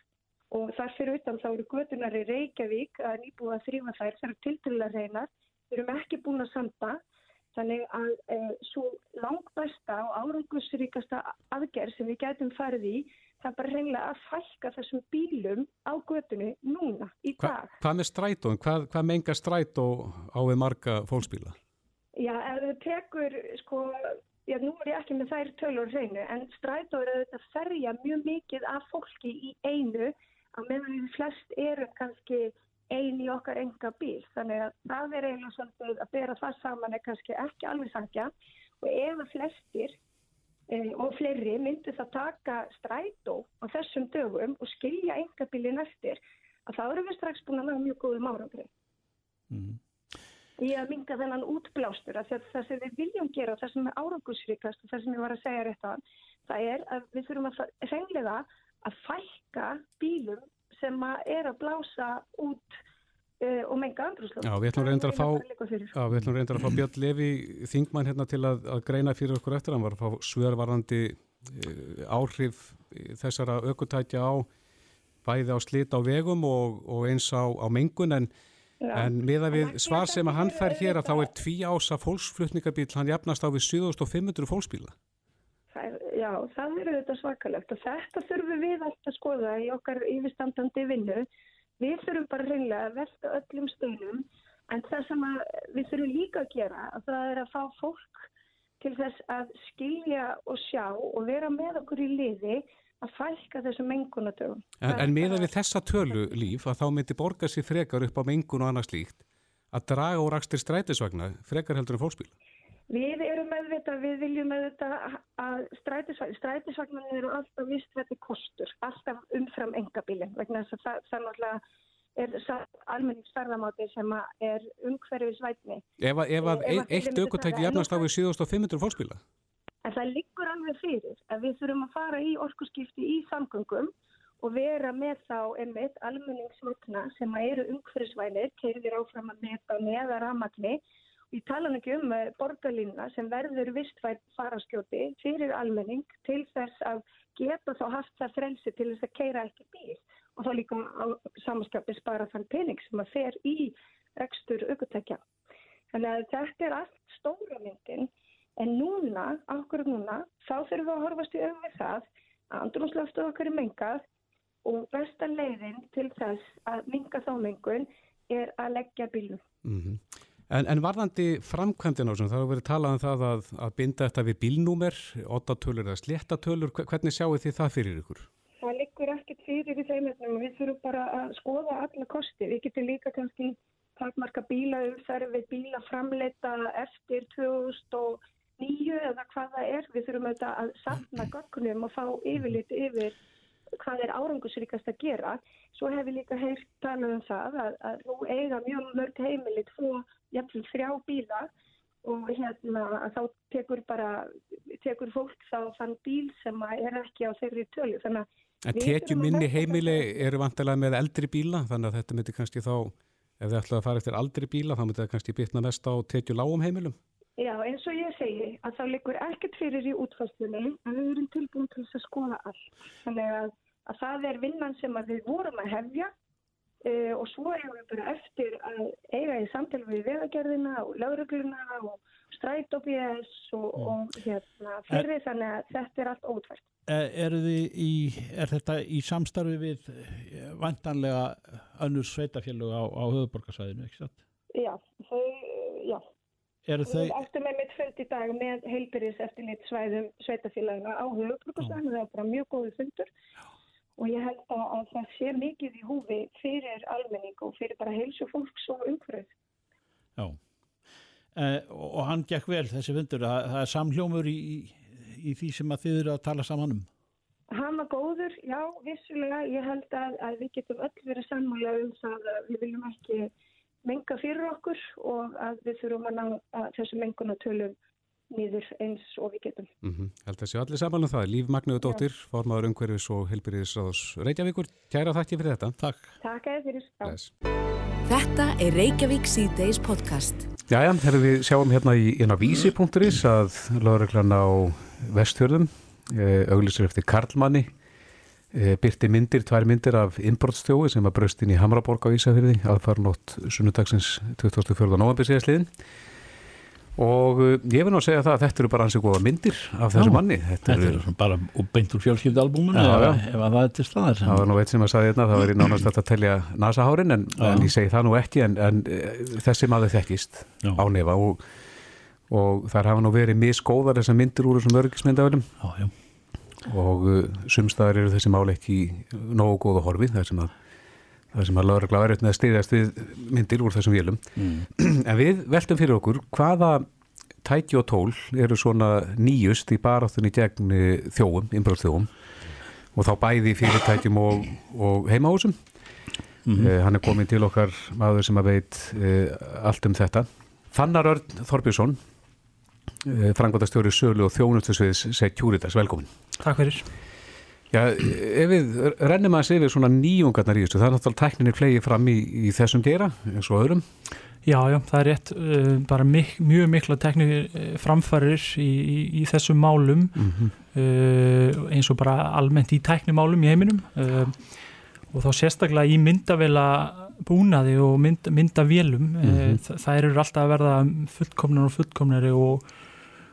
og þar fyrir utan þá eru götunar í Reykjavík að nýbúið að þrýfa þær, það eru tildulega reynar. Við erum ekki búin að sanda Þannig að e, svo langbæsta og árangusríkasta aðgerð sem við getum farið í, það er bara reynilega að fælka þessum bílum á götunni núna, í Hva, dag. hvað með strætó? Hvað, hvað mengar strætó á við marga fólksbíla? Já, ef þú tekur, sko, já, nú er ég ekki með þær tölur hreinu, en strætó er auðvitað að ferja mjög mikið af fólki í einu, að meðan við flest eru kannski ein í okkar enga bíl. Þannig að það er eiginlega svolítið að bera það saman er kannski ekki alveg sangja og ef að flestir e, og fleiri myndu það taka strætó á þessum dögum og skilja enga bílinn eftir að þá erum við strax búin að ná mjög góðum árangri. Mm. í að minga þennan útblástur að það sem við viljum gera, það sem er árangusríkast og það sem ég var að segja rétt á það er að við þurfum að reynlega að fælka bílum sem að er að blása út uh, og menga andrúslu. Já, við ætlum reyndar að fá, já, við ætlum reyndar að fá Björn Levi Þingmann hérna til að, að greina fyrir okkur eftir, hann var að fá svörvarandi uh, áhrif þessara aukutækja á bæði á slit á vegum og, og eins á, á mengun. En, en miða við svar sem að hann fær hér að þá er tví ása fólksflutningabíl, hann jafnast á við 7500 fólksbíla. Það, já, það eru þetta svakalegt og þetta þurfum við alltaf að skoða í okkar yfirstandandi vinnu. Við þurfum bara reynilega að velta öllum stöðum en það sem við þurfum líka að gera að það er að fá fólk til þess að skilja og sjá og vera með okkur í liði að fælka þessu mengunadögum. En, en miða við þessa tölu líf að þá myndi borga sér frekar upp á mengun og annars líkt að draga úr axtir strætisvagna frekar heldur en fólksbíla? Við erum meðvita, við viljum meðvita að strætisvagnar, strætisvagnar eru alltaf vistrætti kostur, alltaf umfram engabílinn, vegna þess að það, náttúrulega er almenningsferðamáti sem er umhverfisvætni. Ef, ef að e eitt aukotæki jafnast á við 7500 fólksbíla? En það liggur alveg fyrir að við þurfum að fara í orkusskipti í samgöngum og vera með þá einmitt almenningsvagna sem eru umhverfisvænir, keirðir áfram að meta neða ramagni Ég tala ekki um eh, borgarlínuna sem verður vistvært faraskjóti fyrir almenning til þess að geta þá haft það frelsi til þess að keira ekki bíl og þá líka á samanskapi spara þann pening sem að fer í rekstur aukvöldtækja. Þannig að þetta er allt stóra myndin en núna, ákveður núna, þá þurfum við að horfast í auðvið það að andrúnslöftu okkar er mengað og besta leiðin til þess að minga þá mengun er að leggja bílum. Mm -hmm. En, en varðandi framkvæmdinn á þessum, það hefur verið talað um það að, að binda þetta við bílnúmer, ottatölur eða sléttatölur, hvernig sjáu þið það fyrir ykkur? Það liggur ekkert fyrir í þeim efnum við þurfum bara að skoða alla kosti. Við getum líka kannski takmarka bílaumferð við bílaframleita eftir 2009 eða hvað það er. Við þurfum að sapna gögnum og fá yfirlit yfir hvað er árangusríkast að gera. Svo hefur líka heilt talað um það að, að nú eiga mjög mörg heimilit fóð jafnvel þrjá bíla og hérna þá tekur bara, tekur fólk þá þann bíl sem er ekki á þeirri tölu. Þannig að tekjum minni heimili eru vantilega með eldri bíla þannig að þetta myndi kannski þá, ef þið ætlaði að fara eftir aldri bíla þá myndi það kannski bytna mest á tekju lágum heimilum? Já, eins og ég segi að þá likur ekkert fyrir í útfæstunni en við erum tilbúin til þess að skoða allt. Þannig að, að það er vinnan sem við vorum að hefja Uh, og svo erum við bara eftir að eiga í samtali við vegagerðina og laurugluna og strætópjæs og, mm. og hérna fyrir er, þannig að þetta er allt ótvært. Er, í, er þetta í samstarfi við eh, vantanlega önnur sveitafélög á, á höfuborgarsvæðinu, ekki satt? Já, þau, já. Eru þau... Við áttum með mitt fund í dag með heilbyrjus eftir nýtt svæðum sveitafélagina á höfuborgarsvæðinu, það er bara mjög góði fundur. Já og ég held að, að það sé mikið í húfi fyrir almenning og fyrir bara heilsu fólks og umhverfið. Já, eh, og hann gekk vel þessi fundur, það, það er samhljómur í, í því sem að þið eru að tala saman um? Hann var góður, já, vissulega, ég held að, að við getum öll verið sammála um það að við viljum ekki menga fyrir okkur og að við þurfum að ná að þessu mengunatölum nýður eins og við getum. Mm -hmm. Held að séu allir saman um það. Líf Magnuður Dóttir, formadur umhverfis og helbyrðisráðs Reykjavíkur. Kæra þakki fyrir þetta. Takk. Takk eða fyrir. Þetta er Reykjavík C-Days podcast. Jæja, herru við sjáum hérna í eina vísi.is að lauruglan á vestfjörðum eh, auglísir eftir Karlmanni byrti myndir, tvær myndir af innbrotstjói sem var bröst inn í Hamraborg á Ísafjörði aðfarnótt sunnudagsins 2004. november síðastliðin og uh, ég vil að segja það að þetta eru bara ansið góða myndir af þessu manni. Þetta eru er bara beint úr fjölskyldalbúmunu ef, ef að það er til staðar Það var nú eitt sem að sagði hérna, það var í nánast að telja nasahárin en, en ég segi það nú ekki en, en eh, þessi maður þekkist já. á nefa og, og þar hafa nú verið miskóðar þessar myndir úr þessum örgismyndafölum og uh, sumstaðar eru þessi máli ekki nógu góða horfi þar sem að það sem að lauragla verið með að stiðast við myndir úr þessum vélum mm. en við veltum fyrir okkur hvaða tæki og tól eru svona nýjust í baráttunni gegn eh, þjóum, innbröðsþjóum og þá bæði fyrirtækjum og, og heimahúsum mm -hmm. eh, hann er komin til okkar maður sem að veit eh, allt um þetta Fannar Örn Þorbjörnsson, frangvandastjóri Sölu og þjónustusviðs Securitas, velkomin. Takk fyrir. Já, ef við rennum að segja við svona nýjungarnar í þessu, það er náttúrulega tækninir flegið fram í, í þessum gera, eins og öðrum. Já, já, það er rétt, uh, bara mik mjög mikla tekník framfærir í, í, í þessum málum mm -hmm. uh, eins og bara almennt í tæknimálum í heiminum uh, og þá sérstaklega í myndavela búnaði og mynd, myndavélum mm -hmm. það eru alltaf að verða fullkomnar og fullkomnari og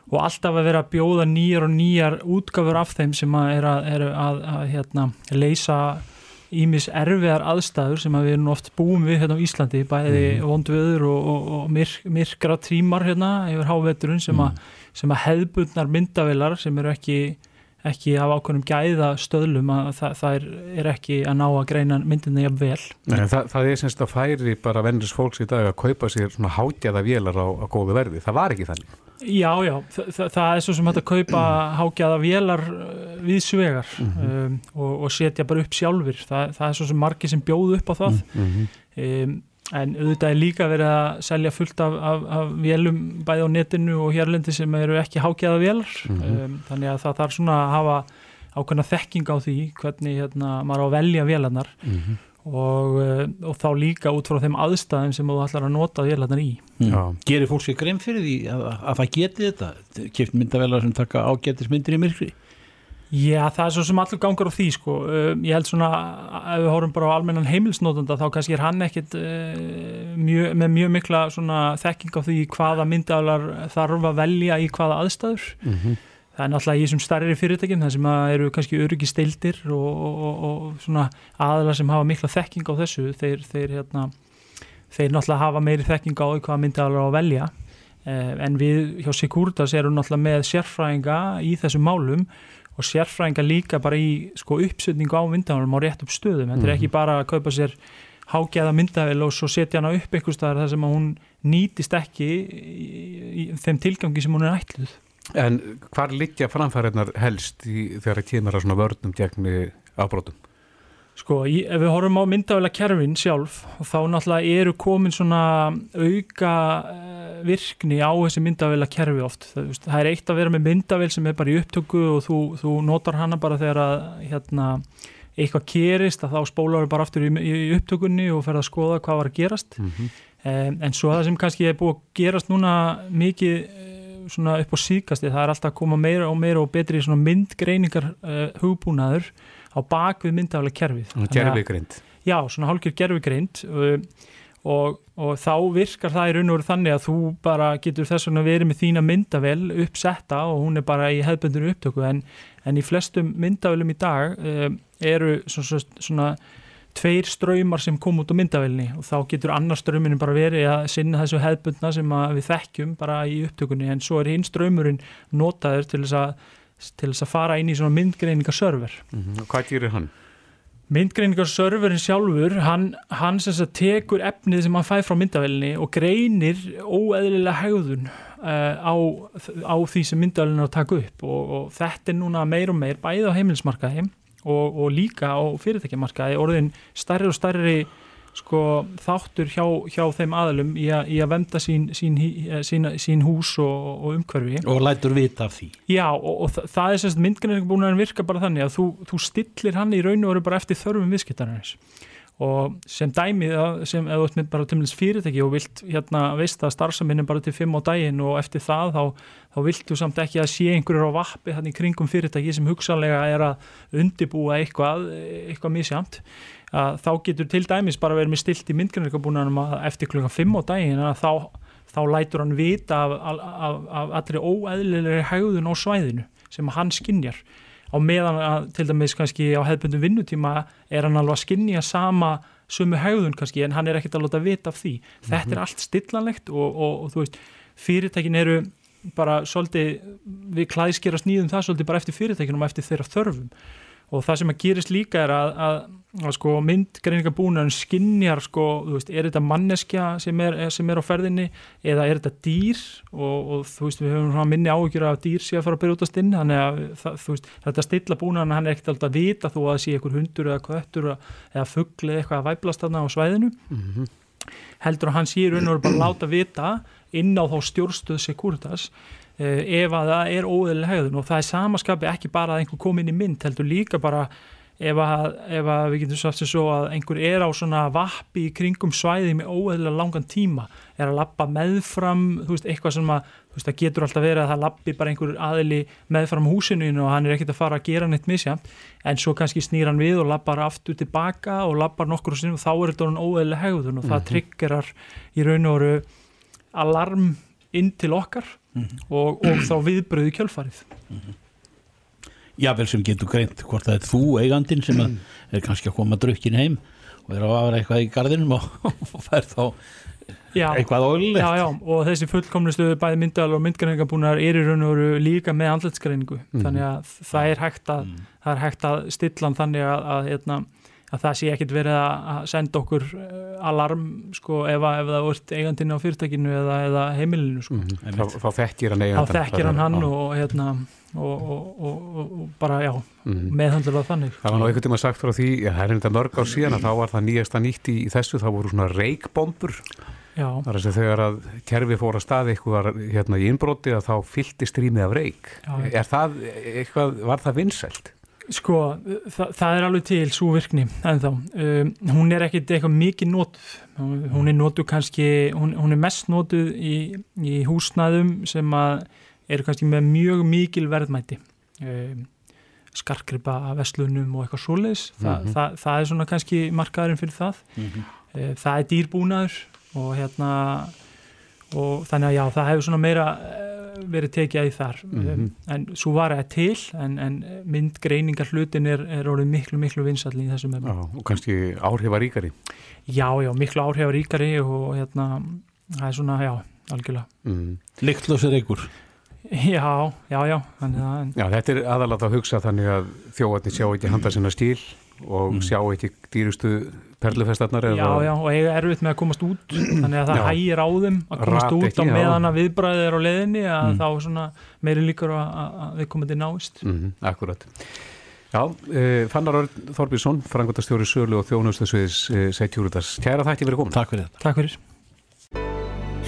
og alltaf að vera að bjóða nýjar og nýjar útgafur af þeim sem að er að, er að, að hérna, leysa ímis erfiðar aðstæður sem að við erum oft búum við hérna á Íslandi bæði mm. vondvöður og, og, og myrk, myrkra tímar hérna yfir háveturinn sem, mm. sem að hefðbundnar myndavilar sem eru ekki ekki af ákveðnum gæða stöðlum að það, það er, er ekki að ná að greina myndinni jafn vel. Nei, það, það er semst að færi bara vennris fólks í dag að kaupa sér svona hátjaða vélar á, á góðu verði. Það var ekki þannig. Já, já, það, það er svo sem hægt að kaupa hátjaða vélar uh, við svegar mm -hmm. um, og, og setja bara upp sjálfur. Það er svo sem margi sem bjóð upp á það. Mm -hmm. um, En auðvitað er líka verið að selja fullt af, af, af vélum bæði á netinu og hérlendi sem eru ekki hákjæða vélar. Mm -hmm. um, þannig að það þarf svona að hafa ákveðna þekking á því hvernig hérna, maður á að velja vélarnar mm -hmm. Og, uh, og þá líka út frá þeim aðstæðum sem þú ætlar að nota vélarnar í. Mm. Gerir fólk sér grein fyrir því að, að það geti þetta? Kipt myndavélar sem taka ágættismyndir í myrkri? Já, það er svo sem allur gangar á því sko. Um, ég held svona, ef við hórum bara á almennan heimilsnótanda, þá kannski er hann ekkit uh, mjö, með mjög mikla þekking á því hvaða myndaðalar þarf að velja í hvaða aðstæður. Mm -hmm. Það er náttúrulega í þessum starri fyrirtækjum, það sem eru kannski öryggi steildir og, og, og svona aðalar sem hafa mikla þekking á þessu, þeir, þeir, hérna, þeir náttúrulega hafa meiri þekking á hvaða myndaðalar á að velja. Uh, en við hjá Sigurdas erum náttúrulega með sérfræðinga í þessum málum og sérfræðinga líka bara í sko, uppsetningu á myndavælum á rétt upp stöðum þetta mm -hmm. er ekki mhm. bara að kaupa sér hágæða myndavæl og svo setja hana upp einhver staðar þar sem hún nýtist ekki í, í þeim tilgangi sem hún er ætluð En hvar liggja framfæriðnar helst í, þegar það kemur að svona vörnum gegni afbrótum? Sko, í, ef við horfum á myndavæla kerfin sjálf þá náttúrulega eru komin svona auka virkni á þessi myndavél að kerfi oft það, það er eitt að vera með myndavél sem er bara í upptöku og þú, þú notar hana bara þegar að hérna, eitthvað gerist að þá spólar við bara aftur í, í upptökunni og fer að skoða hvað var að gerast mm -hmm. um, en svo það sem kannski er búið að gerast núna mikið eh, upp á síkasti, það er alltaf að koma meira og meira og betri myndgreiningar uh, hugbúnaður á bakvið myndavél kerfið. Gerfigreind. Já, svona hálfur gerfigreind uh, og, og þá virkar það í raun og veru þannig að þú bara getur þess vegna verið með þína myndavel uppsetta og hún er bara í hefðböndinu upptöku en, en í flestum myndavelum í dag um, eru svona, svona tveir ströymar sem kom út á myndavelni og þá getur annar ströyminu bara verið að sinna þessu hefðböndna sem við þekkjum bara í upptökunni en svo er hinn ströymurinn notaður til þess að, til þess að fara inn í svona myndgreiningaserver. Mm -hmm. Og hvað gerir hann? myndgreiningarserverin sjálfur hann, hann tekur efnið sem hann fæ frá myndavelinni og greinir óeðlilega hegðun uh, á, á því sem myndavelin er að taka upp og, og þetta er núna meir og meir bæði á heimilsmarkaði og, og líka á fyrirtækjamarkaði orðin starri og starri sko, þáttur hjá, hjá þeim aðlum í, a, í að venda sín, sín, sín, sín hús og, og umhverfi. Og lætur vita af því. Já, og, og það, það er semst að virka bara þannig að þú, þú stillir hann í raun og veru bara eftir þörfum viðskiptarins og sem dæmið sem eða út með bara tömlins fyrirtæki og vilt hérna veist að starfsaminn er bara til fimm á daginn og eftir það þá, þá viltu samt ekki að sé einhverjur á vappi þannig kringum fyrirtæki sem hugsanlega er að undibúa eitthvað, eitthvað misjamt að þá getur til dæmis bara verið með stilt í myndgrunarkabúnanum að eftir klukkan 5 á daginn að þá, þá lætur hann vita af, af, af allri óæðilegri hægðun á svæðinu sem hann skinnjar á meðan að til dæmis kannski á hefðbundum vinnutíma er hann alveg að skinnja sama sumu hægðun kannski en hann er ekkert að láta vita af því. Mm -hmm. Þetta er mhm. allt stillanlegt og, og, og þú veist fyrirtækin eru bara svolítið við klæðskerast nýðum það svolítið bara eftir fyrirtækinum og eftir þeirra þörfum og það sem að gerist líka er að, að, að sko, myndgreiningabúnaðun skinnjar sko, veist, er þetta manneskja sem er, sem er á ferðinni eða er þetta dýr? Og, og þú veist við höfum minni áhugjur af dýr sem að fara að byrja út að stinn þannig að það, veist, þetta stilla búnaðan hann er ekkert alltaf að vita þú að það sé einhver hundur eða kvöttur eða fuggli eitthvað að væplast þarna á svæðinu. Mm -hmm. heldur að hann sé raun og bara láta vita inn á þá stjórnstöð Securitas uh, ef að það er óeðlileg hegðun. Og það er samaskapi ekki bara að einhver kom inn í mynd heldur líka bara ef að, ef að við getum sagt sem svo að einhver er á svona vappi í kringum svæði með óeðlilega langan tíma. Er að lappa meðfram þú veist, eitthvað sem að þú veist, það getur alltaf verið að það lappi bara einhver aðili meðfram húsinu og hann er ekkert að fara að gera neitt misja en svo kannski snýr hann við og lappar aftur tilbaka og lappar nokkur og sinnum og þá er þetta orðin óeðlilega hegðun og það triggerar í raun og veru alarm inn til okkar og, og þá viðbröðu kjölfarið jável sem getur greint hvort það er þú eigandinn sem að er kannski að koma drukkin heim og er að vafra eitthvað í gardinum og, og fær þá já, eitthvað ólilegt já, já, og þessi fullkomnustu bæði myndal og myndgreiningabúnar er í raun og veru líka með andletsgreiningu þannig að það er hægt að það er hægt að stilla þannig að, að, að, að það sé ekkit verið að að senda okkur eh, alarm sko, ef, að- ef það vart eigandinn á fyrirtækinu eða, eða heimilinu sko. þá, þá þekkir hann þá eigandann. þekkir hann hann og, hérna, og, og, og, bara já, meðhandlar það þannig Það var nú einhvern tíma sagt frá því, já, það er þetta mörg ár síðan að þá var það nýjasta nýtt í, þessu, það voru svona reikbombur. já, Það er þess að þegar að kerfi fór að staði eitthvað hérna í innbroti að þá fyllti strímið af reik. Já. Það eitthvað, var það vinsælt? Sko, það, það er alveg til svo virkni ennþá. Um, hún er ekkit eitthvað mikið notuð. Hún er notuð kannski, hún, hún er mest notuð í, í húsnæðum sem að eru kannski með mjög mikil verðmæti. Um, skarkripa veslunum og eitthvað svoleiðis. Þa, Mhm. það, það er svona kannski markaðurinn fyrir það. Uh, það er dýrbúnaður og hérna og þannig að já, það hefur svona meira eh, verið tekið að því þar Mhm. um, en svo var það til en, en myndgreiningar hlutin er, er orðið miklu, miklu vinsallin í þessum Já, og kannski áhrifaríkari. Já, já, miklu áhrifaríkari og hérna, það er svona, já, algjörlega. Mm. líktlösir ykkur Já, já, já, þannig að, en, Já, þetta er aðalega að hugsa þannig að þjóðarnir sjá ekki handa sinna stíl og sjá ekki dýrustu perlufestarnar já, já, og eiga erfitt með að komast út, þannig að það Já. hægir á þeim að komast Rata út ekki, á meðan að viðbræðið er á leiðinni að Mm. þá svona meiri líkur að, að, að við komandi náist. Mm akkurat. Já, uh, Fannar Örn Þorbjörnsson, frangotastjóri Sölu og þjónustasviðis uh, Sætjúrutas. Kæra þætti verið komin. takk fyrir þetta Takk fyrir.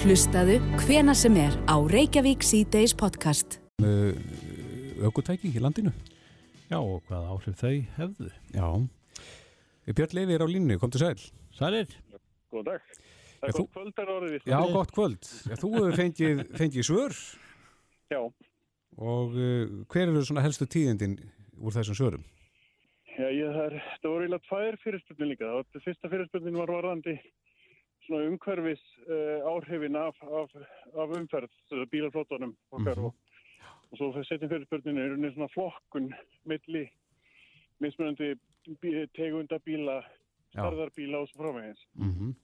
Hlustaðu hvena sem er á Reykjavík C-Days podcast. Uh, ökutæki í landinu. já og hvað áhrif þau hefðu Já. Björn Levi er á línu, kom til sæl. sælir Góðan dag. Það Er gott kvöldar orðið. Já, gott kvöld. Já, þú hefur fengið, fengið svör Já, og uh, hver eru svona helstu tíðindin úr þessum svörum? já ég, það, er, það voru eiginlega tvær fyrirspurnin líka. Það var, fyrsta fyrirspurnin var varðandi svona umhverfis uh, áhrifin af, af, af umferð, þessu bílaflótunum okkar Mhm. og, og svo fyrir setjum fyrirspurnin er unni svona flokkun milli mismunandi tegunda bíla, starðarbíla og svo framvegins. Mm -hmm.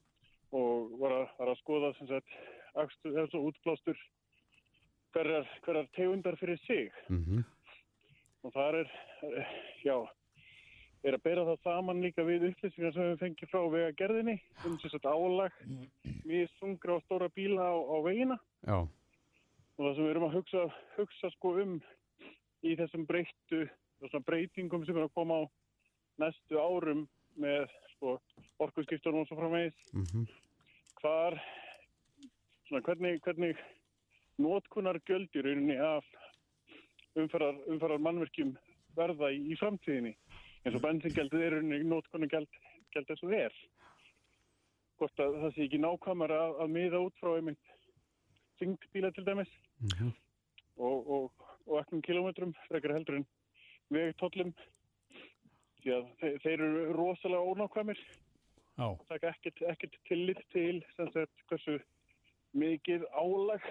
og var að, var að skoða sem sagt, akstur, eða svo útblástur hverjar, hverjar tegundar fyrir sig Mm og það er, eh, já, er að bera það saman líka við upplýsingar sem við fengið frá vegagerðinni um sem sagt álag við sungra og stóra bíla á, á vegina. Já. og það sem við erum að hugsa, hugsa sko um í þessum breyttu, þessum breytingum sem er að koma á næstu árum með sko orkuskiptunum og svo framvegis. Mm hvar svona hvernig, hvernig notkunar rauninni af umferðar, umferðar mannverkjum verða í, í framtíðinni eins og bensingjaldið er rauninni notkunar gjald, eins og er. Hvort að það sé ekki nákvæmar að, að miða út frá einmitt syngt bíla til dæmis Mhm. og, og, og ekkert kilometrum frekar heldur en vegtollum því að þeir, þeir eru rosalega ónákvæmir. Já. Taka ekkert, ekkert tillit til sem sagt hversu mikið álag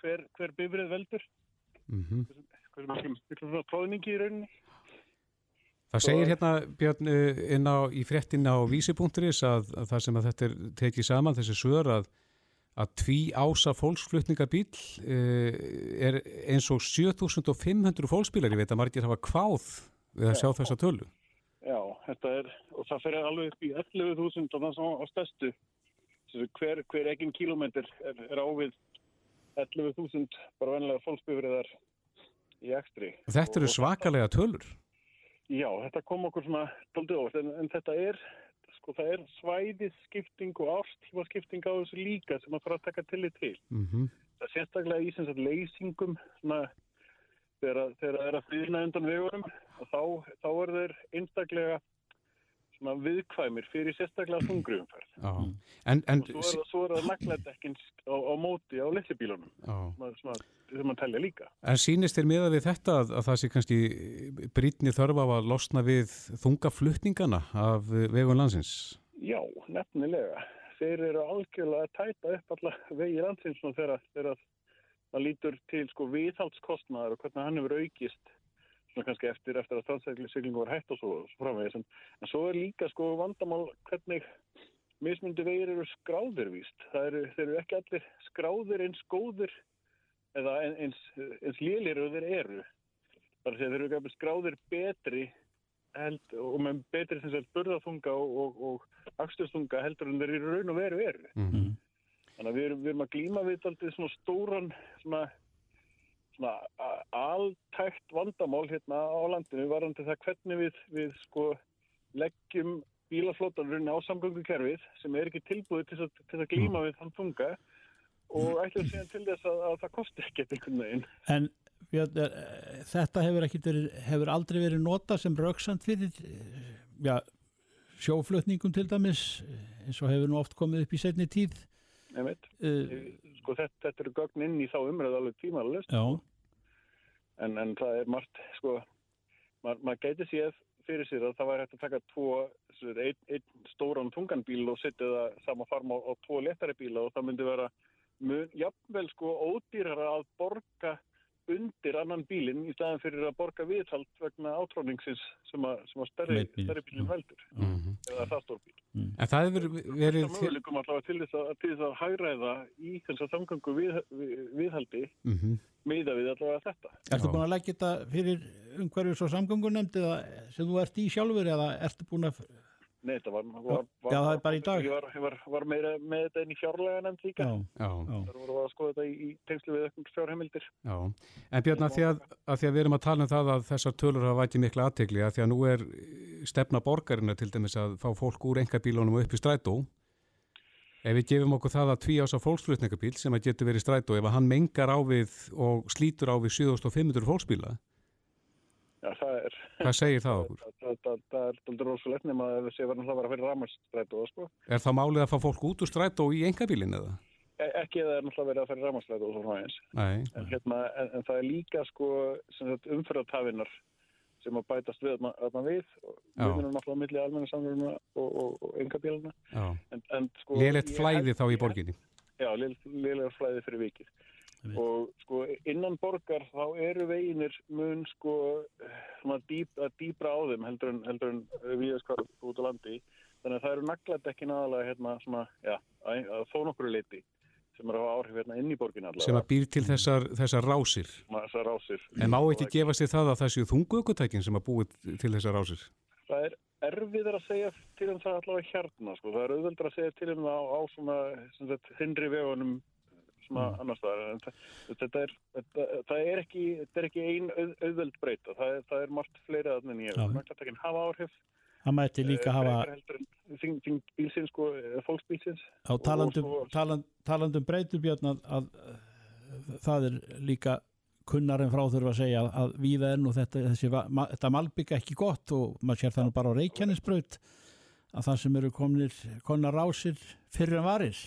hver, hver bifrið veldur. Mm hversu mikið, tróðningi í rauninni Það segir hérna Björn uh, inn á, í fréttin á vísi.is að, að það sem að þetta er tekið saman þessi svör að, að tví ása fólksflutningabíl uh, er eins og 7500 fólksbílar, ég veit að margir hafa kváð við að sjá þessa tölu. Já, þetta er, og það fer alveg upp í 11.000 og það er á Sem sagt, hver, hver eginn kílómetr er, er ávið 11.000 bara venlega fólksbifriðar í ekstri Þetta eru svakalega tölur. Já, þetta kom okkur svona doldið óvart en, en þetta er sko það er svæðisskipting og ástímaskipting á þessu líka sem maður þarf að taka tillit til. Mm Það er sérstaklega í sem sagt leysingum svona þegar að- þegar það er að friðna undan vegurum og þá, þá er þeir einstaklega svona viðkvæmir fyrir sérstaklega þungriumferð. Já. En, en, Og svo er svo er það naglættekkin á, á móti á litlibílunum já. sem að telja líka. en sýnist þér miða við þetta að, að það sé kannski brýtni þörf á að losna við þungaflutningana af vegum landsins? Já, nefnilega. Þeir eru algjörlega að tæta upp alla vegi landsins þegar það lítur til sko viðhaldskostnaðar og hvernig hann hefur aukist svona kannski eftir, eftir að strandsækling var hætt og svo, svo framvegis. En, en svo er líka sko vandamál hvernig mismundi vegir eru skráðir víst. Það eru, eru ekki allir skráðir eins góðir eða eins, eins lélir og þeir eru. Það er að þeir eru ekki skráðir betri held, og með betri sem sagt burðaþunga og, og, og akstustunga heldur en þeir eru raun og veru eru. Mm Þannig að við erum, við erum að glíma við aldrei svona stóran svona, svona a- altækt vandamál hérna á landinu varandi það hvernig við, við sko leggjum bílaflótan rauninni á samgöngukerfið sem er ekki tilbúið til til að glíma við þann þunga og ætlum síðan til þess að, að það kosti ekkert einhvern veginn. En er- þetta hefur, verið, hefur aldrei verið nota sem rauksand fyrir eh, já, sjóflutningum til dæmis eh, eins og hefur nú oft komið upp í setni tíð. Uh, Sko þetta, þetta eru gögn inn í þá umræðu alveg tímalust. já, en, en það er margt, sko, maður mað gæti séð fyrir sér að það væri hægt að taka tvo, einn ein stóran tunganbíl og setja það sama farm á, á tvo letari bíla og það myndi vera mun, jafnvel sko ódýrara að borga undir annan bílinn í staðan fyrir að borga viðhald vegna átróningsins sem að, sem að stærri, stærri bílinn veldur -hmm. eða það stór bíl. En það hefur verið... Það möguleikum allavega til þess að, til þess að hægræða í þess að samgangu við, við, viðhaldi Mm -hmm. miða við allavega þetta. ertu búin að leggja þetta fyrir umhverfis og samgöngunemnd eða sem þú ert í sjálfur eða ertu búin að Nei, þetta var, var, var, Já, það er bara í dag. Ég var, var, var meira með þetta inn í fjárlega nefnd líka. já, Já, Það voru að skoða þetta í, í tengslu við auknum fjárheimildir. já. En Björn, að því að, að því að við erum að tala um það að þessar tölur hafa vætið mikla aðtegli að því að nú er stefna borgarina til dæmis að fá fólk úr engabílunum upp í strætó. Ef við gefum okkur það að tví ás á fólksflutningabíl sem að getur verið strætó, ef að hann mengar á við og slítur á við 7500 fólksbíla, Já, það er, hvað segir það okkur? það, það, það, það er aldrei rosalegt nema að þessi var náttúrulega að vera fyrir rammarstrætu og sko. Er það málið að fá fólk út úr strætó í engabílin eða? E ekki eða er náttúrulega verið að fyrir rammarstrætu og svona eins. Nei. En, hérna, en, en það er líka sko umfyrðatafinnar sem að bætast við þarna við. og Já. Við minnum náttúrulega milli almenna samverðuna og, engabíluna. Já. En, en, sko, Lélegt ég flæði þá í borginni. Já, lélega flæði fyrir vikið. Og sko innan borgar þá eru veginir mun sko svona dýp, að dýpra á þeim heldur en, heldur en viðaskvar út á landi. Þannig að það eru nagladekkin aðalega hérna svona, já, að, að þó nokkru liti sem eru að hafa áhrif hérna inn í borgin allavega. Sem að býr til þessar, þessar rásir. Að þessar rásir. En má ekki gefa sér það að það séu þungu ökutækin sem að búið til þessar rásir? Það er erfiðar að segja til um það allavega hérna, sko. Það er auðveldur að segja til um það á, á svona, sem sagt, hindri vegunum svona Mm. annars staðar. En það, þetta er, það er ekki, þetta er ekki ein auð, auðveld breyta. Það er, það er margt fleiri að nefnir. Já. Nagladekkin hafa áhrif. það mætti líka eh, hafa en þing, þing bílsins, sko, eða fólksbílsins. á talandum, og svo- taland, talandum breytubjörn að, að það er líka kunnar en frá þurfa að segja að, að víða er nú þetta, þessi, ma, þetta malbygg ekki gott og maður sér það nú bara á reykjanisbraut að það sem eru komnir konar rásir fyrir en varir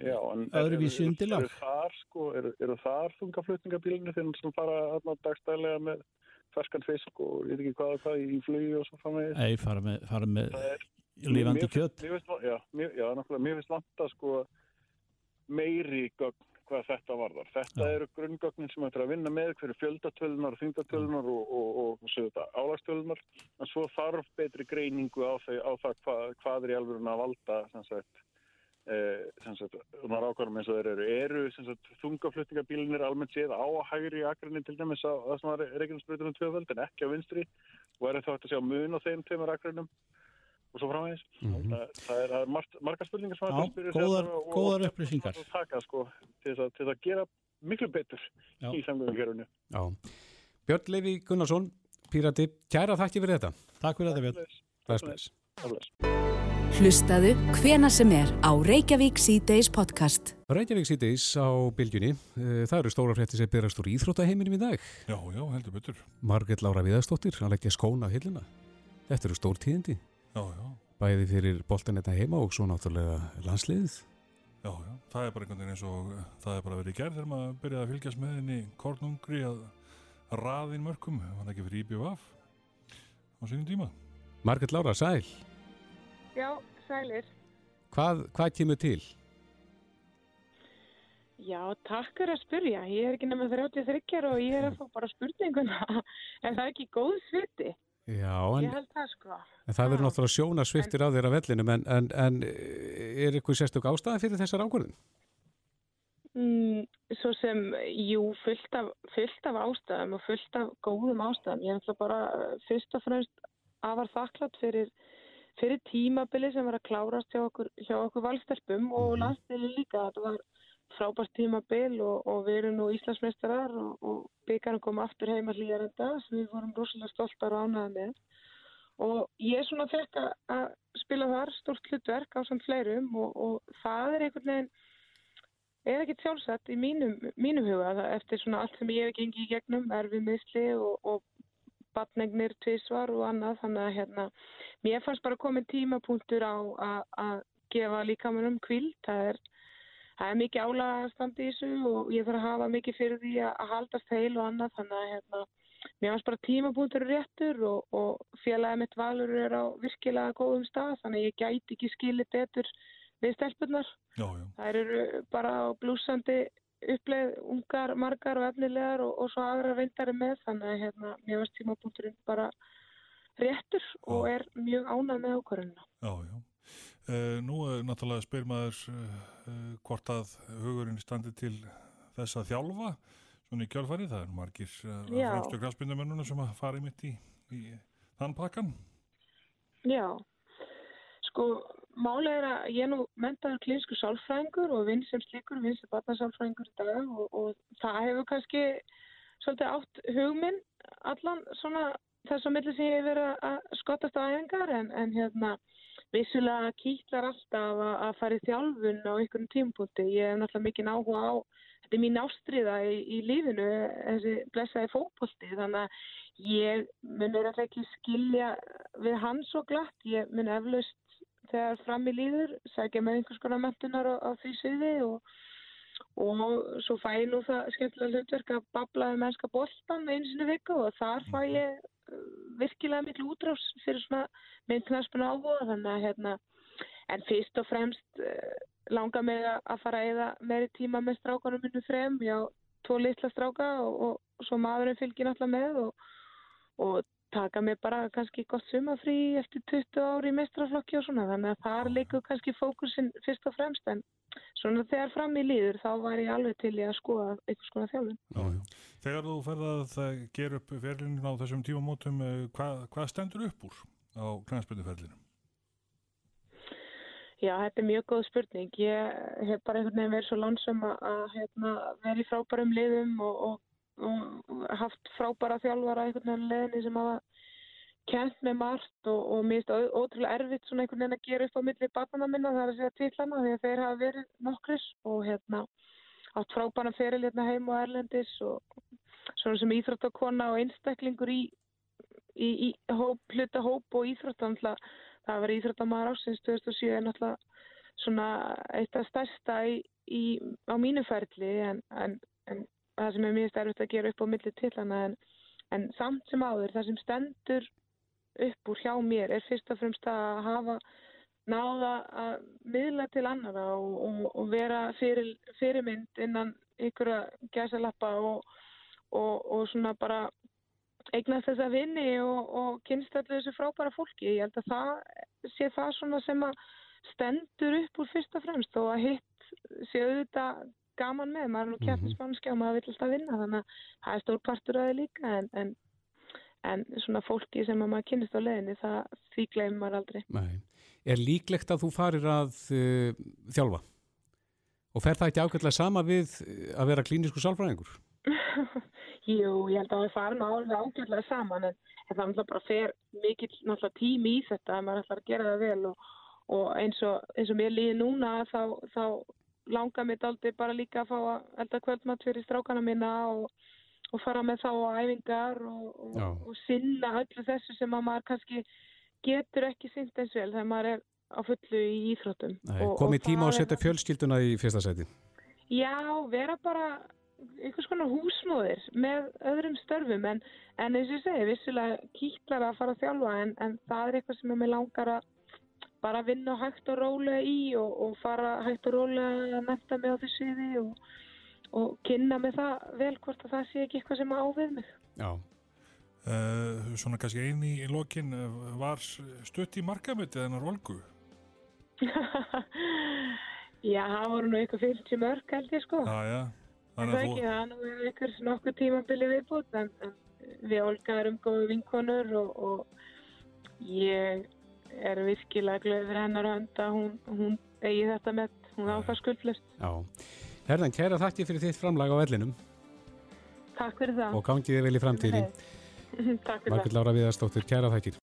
Já, en Öðruvísi undirlag. Eru þar, sko, eru, eru þar þungaflutningabílinu þegar sem fara þarna dagstælega með ferskan fisk og ég veit ekki hvað hvað í flugi og svo framvegis. Nei, fara með, fara með Það er lifandi Mér- kjött Mér finnst, já, mér, já, nákvæmlega, mér finnst vanta sko meiri gögn hvað þetta varðar. Þetta Já. eru grunngögnin sem er að vinna með, hverju fjöldatölunar, þingdatölunar og, og, og, og þetta, álagstölunar, en svo þarf betri greiningu á, þau, á það hvað, hvað er í alveg að valda, sem sagt, eh, sem sagt, um að rákværum eins og þeir eru, eru sem sagt, þungaflutningabílinir almennt séð á að hægri akrinni til dæmis á það sem var Reykjanesbreytunum tvöföld en ekki á vinstri og er þá hægt að sjá mun á þeim tveimur akrinum og svo framvegis. Mhm. það, það er, það er margar spurningar sem að spyrja góðar- og- góðar upplýsingar. og taka sko til þess að, til þess að gera miklu betur Já. í samgöngugerfunu. Já. Björn Leifi Gunnarsson, Pírati, kæra þakki fyrir þetta. Takk fyrir þetta Björn. Hlustaðu hvena sem er á Reykjavík C-Days podcast. Reykjavík síðdeis á bylgjunni. Eh, Það eru stóra frétti sem byrjast úr íþróttaheiminum í dag. Já, já, heldur betur. Margrét Lára Viðarsdóttir að leggja skóna á hillina. Þetta eru stór tíðindi. Já, já, Bæði fyrir boltanetta heima og svo náttúrulega landsliðið. já, já. Það er bara einhvern veginn eins og uh, það er bara verið í gerð þegar maður byrjaði að fylgjast með henni kornungri að raðin mörgum. Það var ekki fyrir IBVF á sínum tíma. Margrét Lára, sæl. Já, sælir. Hvað, hvað kemur til? Já, takk fyrir að spyrja. Ég er ekki nema 33 og ég er að fá bara spurninguna. En það er ekki góð sviti. Já, en, það sko. en það verður náttúrulega sjóna sviftir á af vellinum en, en, en eh, er eitthvað sérstök ástæða fyrir þessar ákvörðin? Mm, svo sem, jú, fullt af, fullt af ástæðum og fullt af góðum ástæðum. Ég er náttúrulega bara fyrst og fremst afar þakklátt fyrir, fyrir tímabili sem var að klárast hjá okkur, hjá okkur valstelpum og landsliðin líka. Þetta var frábært tímabil og, og við erum nú Íslandsmeistarar og, og byggjarum kom aftur heima hlýjarenda sem við vorum rosalega stoltar og ánæða með. Og ég svona fekk að- að spila þar stórt hlutverk á samt fleirum og, og það er einhvern veginn er ekkert sjálfsagt í mínum, mínum huga það, eftir svona allt sem ég hef gengið í gegnum erfið misli og, og batnegnir tvísvar og annað þannig að hérna, mér fannst bara komin tímapunktur á að- gefa líkamannum kvíld, það er það er mikið álaga standi í þessu og ég þarf að hafa mikið fyrir því að haldast heil og annað. Þannig að hérna, mér fannst bara tímapunktur réttur og, og félagið mitt valur er á virkilega góðum stað. Þannig að ég gæti ekki skilið betur við stelpunar Já, já. Þær eru bara blúsandi uppleið ungar, margar og efnilegar og, og svo aðra reyndari með. Þannig að hérna, mér varst tímapunkturinn bara réttur og er mjög ánað með ákvarðunina. Já, já. Uh, nú er náttúrulega spyr maður uh, hvort að hugurinn standi til þess að þjálfa svona í kjálfari. Það er margir uh, fremstu græspindamennuna sem að fara í mitt í, í þann pakkan. Já, sko málið er að ég nú mentaður klínsku sálfræðingur og vinn sem slíkur, vinn sem barnasálfræðingur í dag og, og það hefur kannski svolítið átt hugminn allan svona þess að milli sem ég hef verið að skottast á æfingar en, en hérna vissulega kýtlar alltaf að, að fara í þjálfun á einhverjum tímpúti. Ég hef náttúrulega mikið áhuga á, þetta er mín ástriða í, í lífinu, þessi blessaði fókbólti, þannig að ég mun er alltaf ekki skilja við hann svo glatt. Ég mun eflaust þegar fram í líður, sækja með einhvers konar mentunar á, á því sviði og, og svo fæ ég nú það skemmtilega hlutverk að babla um mennska boltan einu sinni í viku og þar fæ ég uh, virkilega miklu útrás fyrir svona myndknaspuna áhuga þannig að hérna en fyrst og fremst uh, langar mig að fara eða meiri tíma með strákanum minnu þrem, já, tvo litla stráka og, og svo maðurinn fylgir náttúrulega með og, og taka mig bara kannski gott sumafrí eftir 20 ári í mestraflokki og svona þannig að þar leikur kannski fókusin fyrst og fremst en svona þegar fram í líður þá var ég alveg til í að skoða einhvers konar þjálfun. Já, já. Þegar þú ferð að það ger upp ferlinin á þessum tímamótum, uh, hvað, hvað stendur upp úr á knæspinduferlinum? Já, þetta er mjög góð spurning. Ég hef bara einhvern veginn verið svo lansum að, hérna, vera í frábærum liðum og, og, og haft frábæra þjálfara einhvern veginn leðinni sem hafa kent með margt og, og mér finnst ó- ótrúlega erfitt svona einhvern veginn að gera upp á milli barnana minna það er að segja tillana því að þeir hafa verið nokkris og hérna átt frábæra feril hérna heim og erlendis og svona sem íþróttakona og einstaklingur í, í, í hóp, hluta hóp og íþróttan það var íþróttamaður ásins 2007 er náttúrulega svona eitt af stærsta í, í, á mínu ferli en, en, en það sem er mjög stærfitt að gera upp á milli tillana en, en samt sem áður það sem stendur upp úr hjá mér er fyrst og fremst að hafa náða að miðla til annara og, og, og vera fyrir, fyrirmynd innan ykkur að gæsa lappa og, og, og svona bara eignast þessa vinni og, og kynst allir þessu frábæra fólki. Ég held að það sé það svona sem að stendur upp úr fyrst og fremst og að hitt sé auðvitað gaman með. Maður er nú kjarnismannski og maður vill alltaf vinna þannig að það er stór partur að þið líka en, en, en svona fólki sem að maður kynist á leðinni það því gleymir maður aldrei. Nei. Er líklegt að þú farir að uh, þjálfa? Og fer það ekki ákveðlega sama við uh, að vera klínisku sálfræðingur? Jú, ég held að það fara nú alveg ágjörlega saman en, það náttúrulega bara fer mikill tími í þetta að maður ætlar að gera það vel og, og eins og, eins og mér líði núna þá, þá langar mér aldrei bara líka að fá að elda kvöldmatt fyrir strákana mína og, og fara með þá á æfingar og, og, Já. og sinna öllu þessu sem að maður kannski getur ekki sint eins vel þegar maður er á fullu í íþróttum. Komið tíma að setja fjölskylduna í fyrsta seti. Já, vera bara einhvers konar húsmóðir með öðrum störfum en, en eins og ég segi, vissilega kýtlar að fara að þjálfa en, en það er eitthvað sem er með langar að bara vinna hægt og rólega í og, og fara hægt og rólega að nefta mig á þessu sviði og, og kynna mig það vel hvort að það sé ekki eitthvað sem á við mig. Já. Uh, svona kannski eini í lokin uh, var stutt í markamötið hennar Olgu. Já, það voru nú eitthvað 50 mörg held ég sko. Já, já. Þannig að þú, það er nú ykkur nokkuð tímabili viðbútt en, en við Olga erum góðu vinkonur og, og ég er virkilega glöð fyrir hennar að hún, hún eigi þetta með, hún á það skuldlust. Já. Herðan, kæra þakki fyrir þitt framlag á vellinum Takk fyrir það. og gangið þið vel í framtíðin. Takk fyrir það. Margrét Lára Viðarsdóttir, kæra þakkir.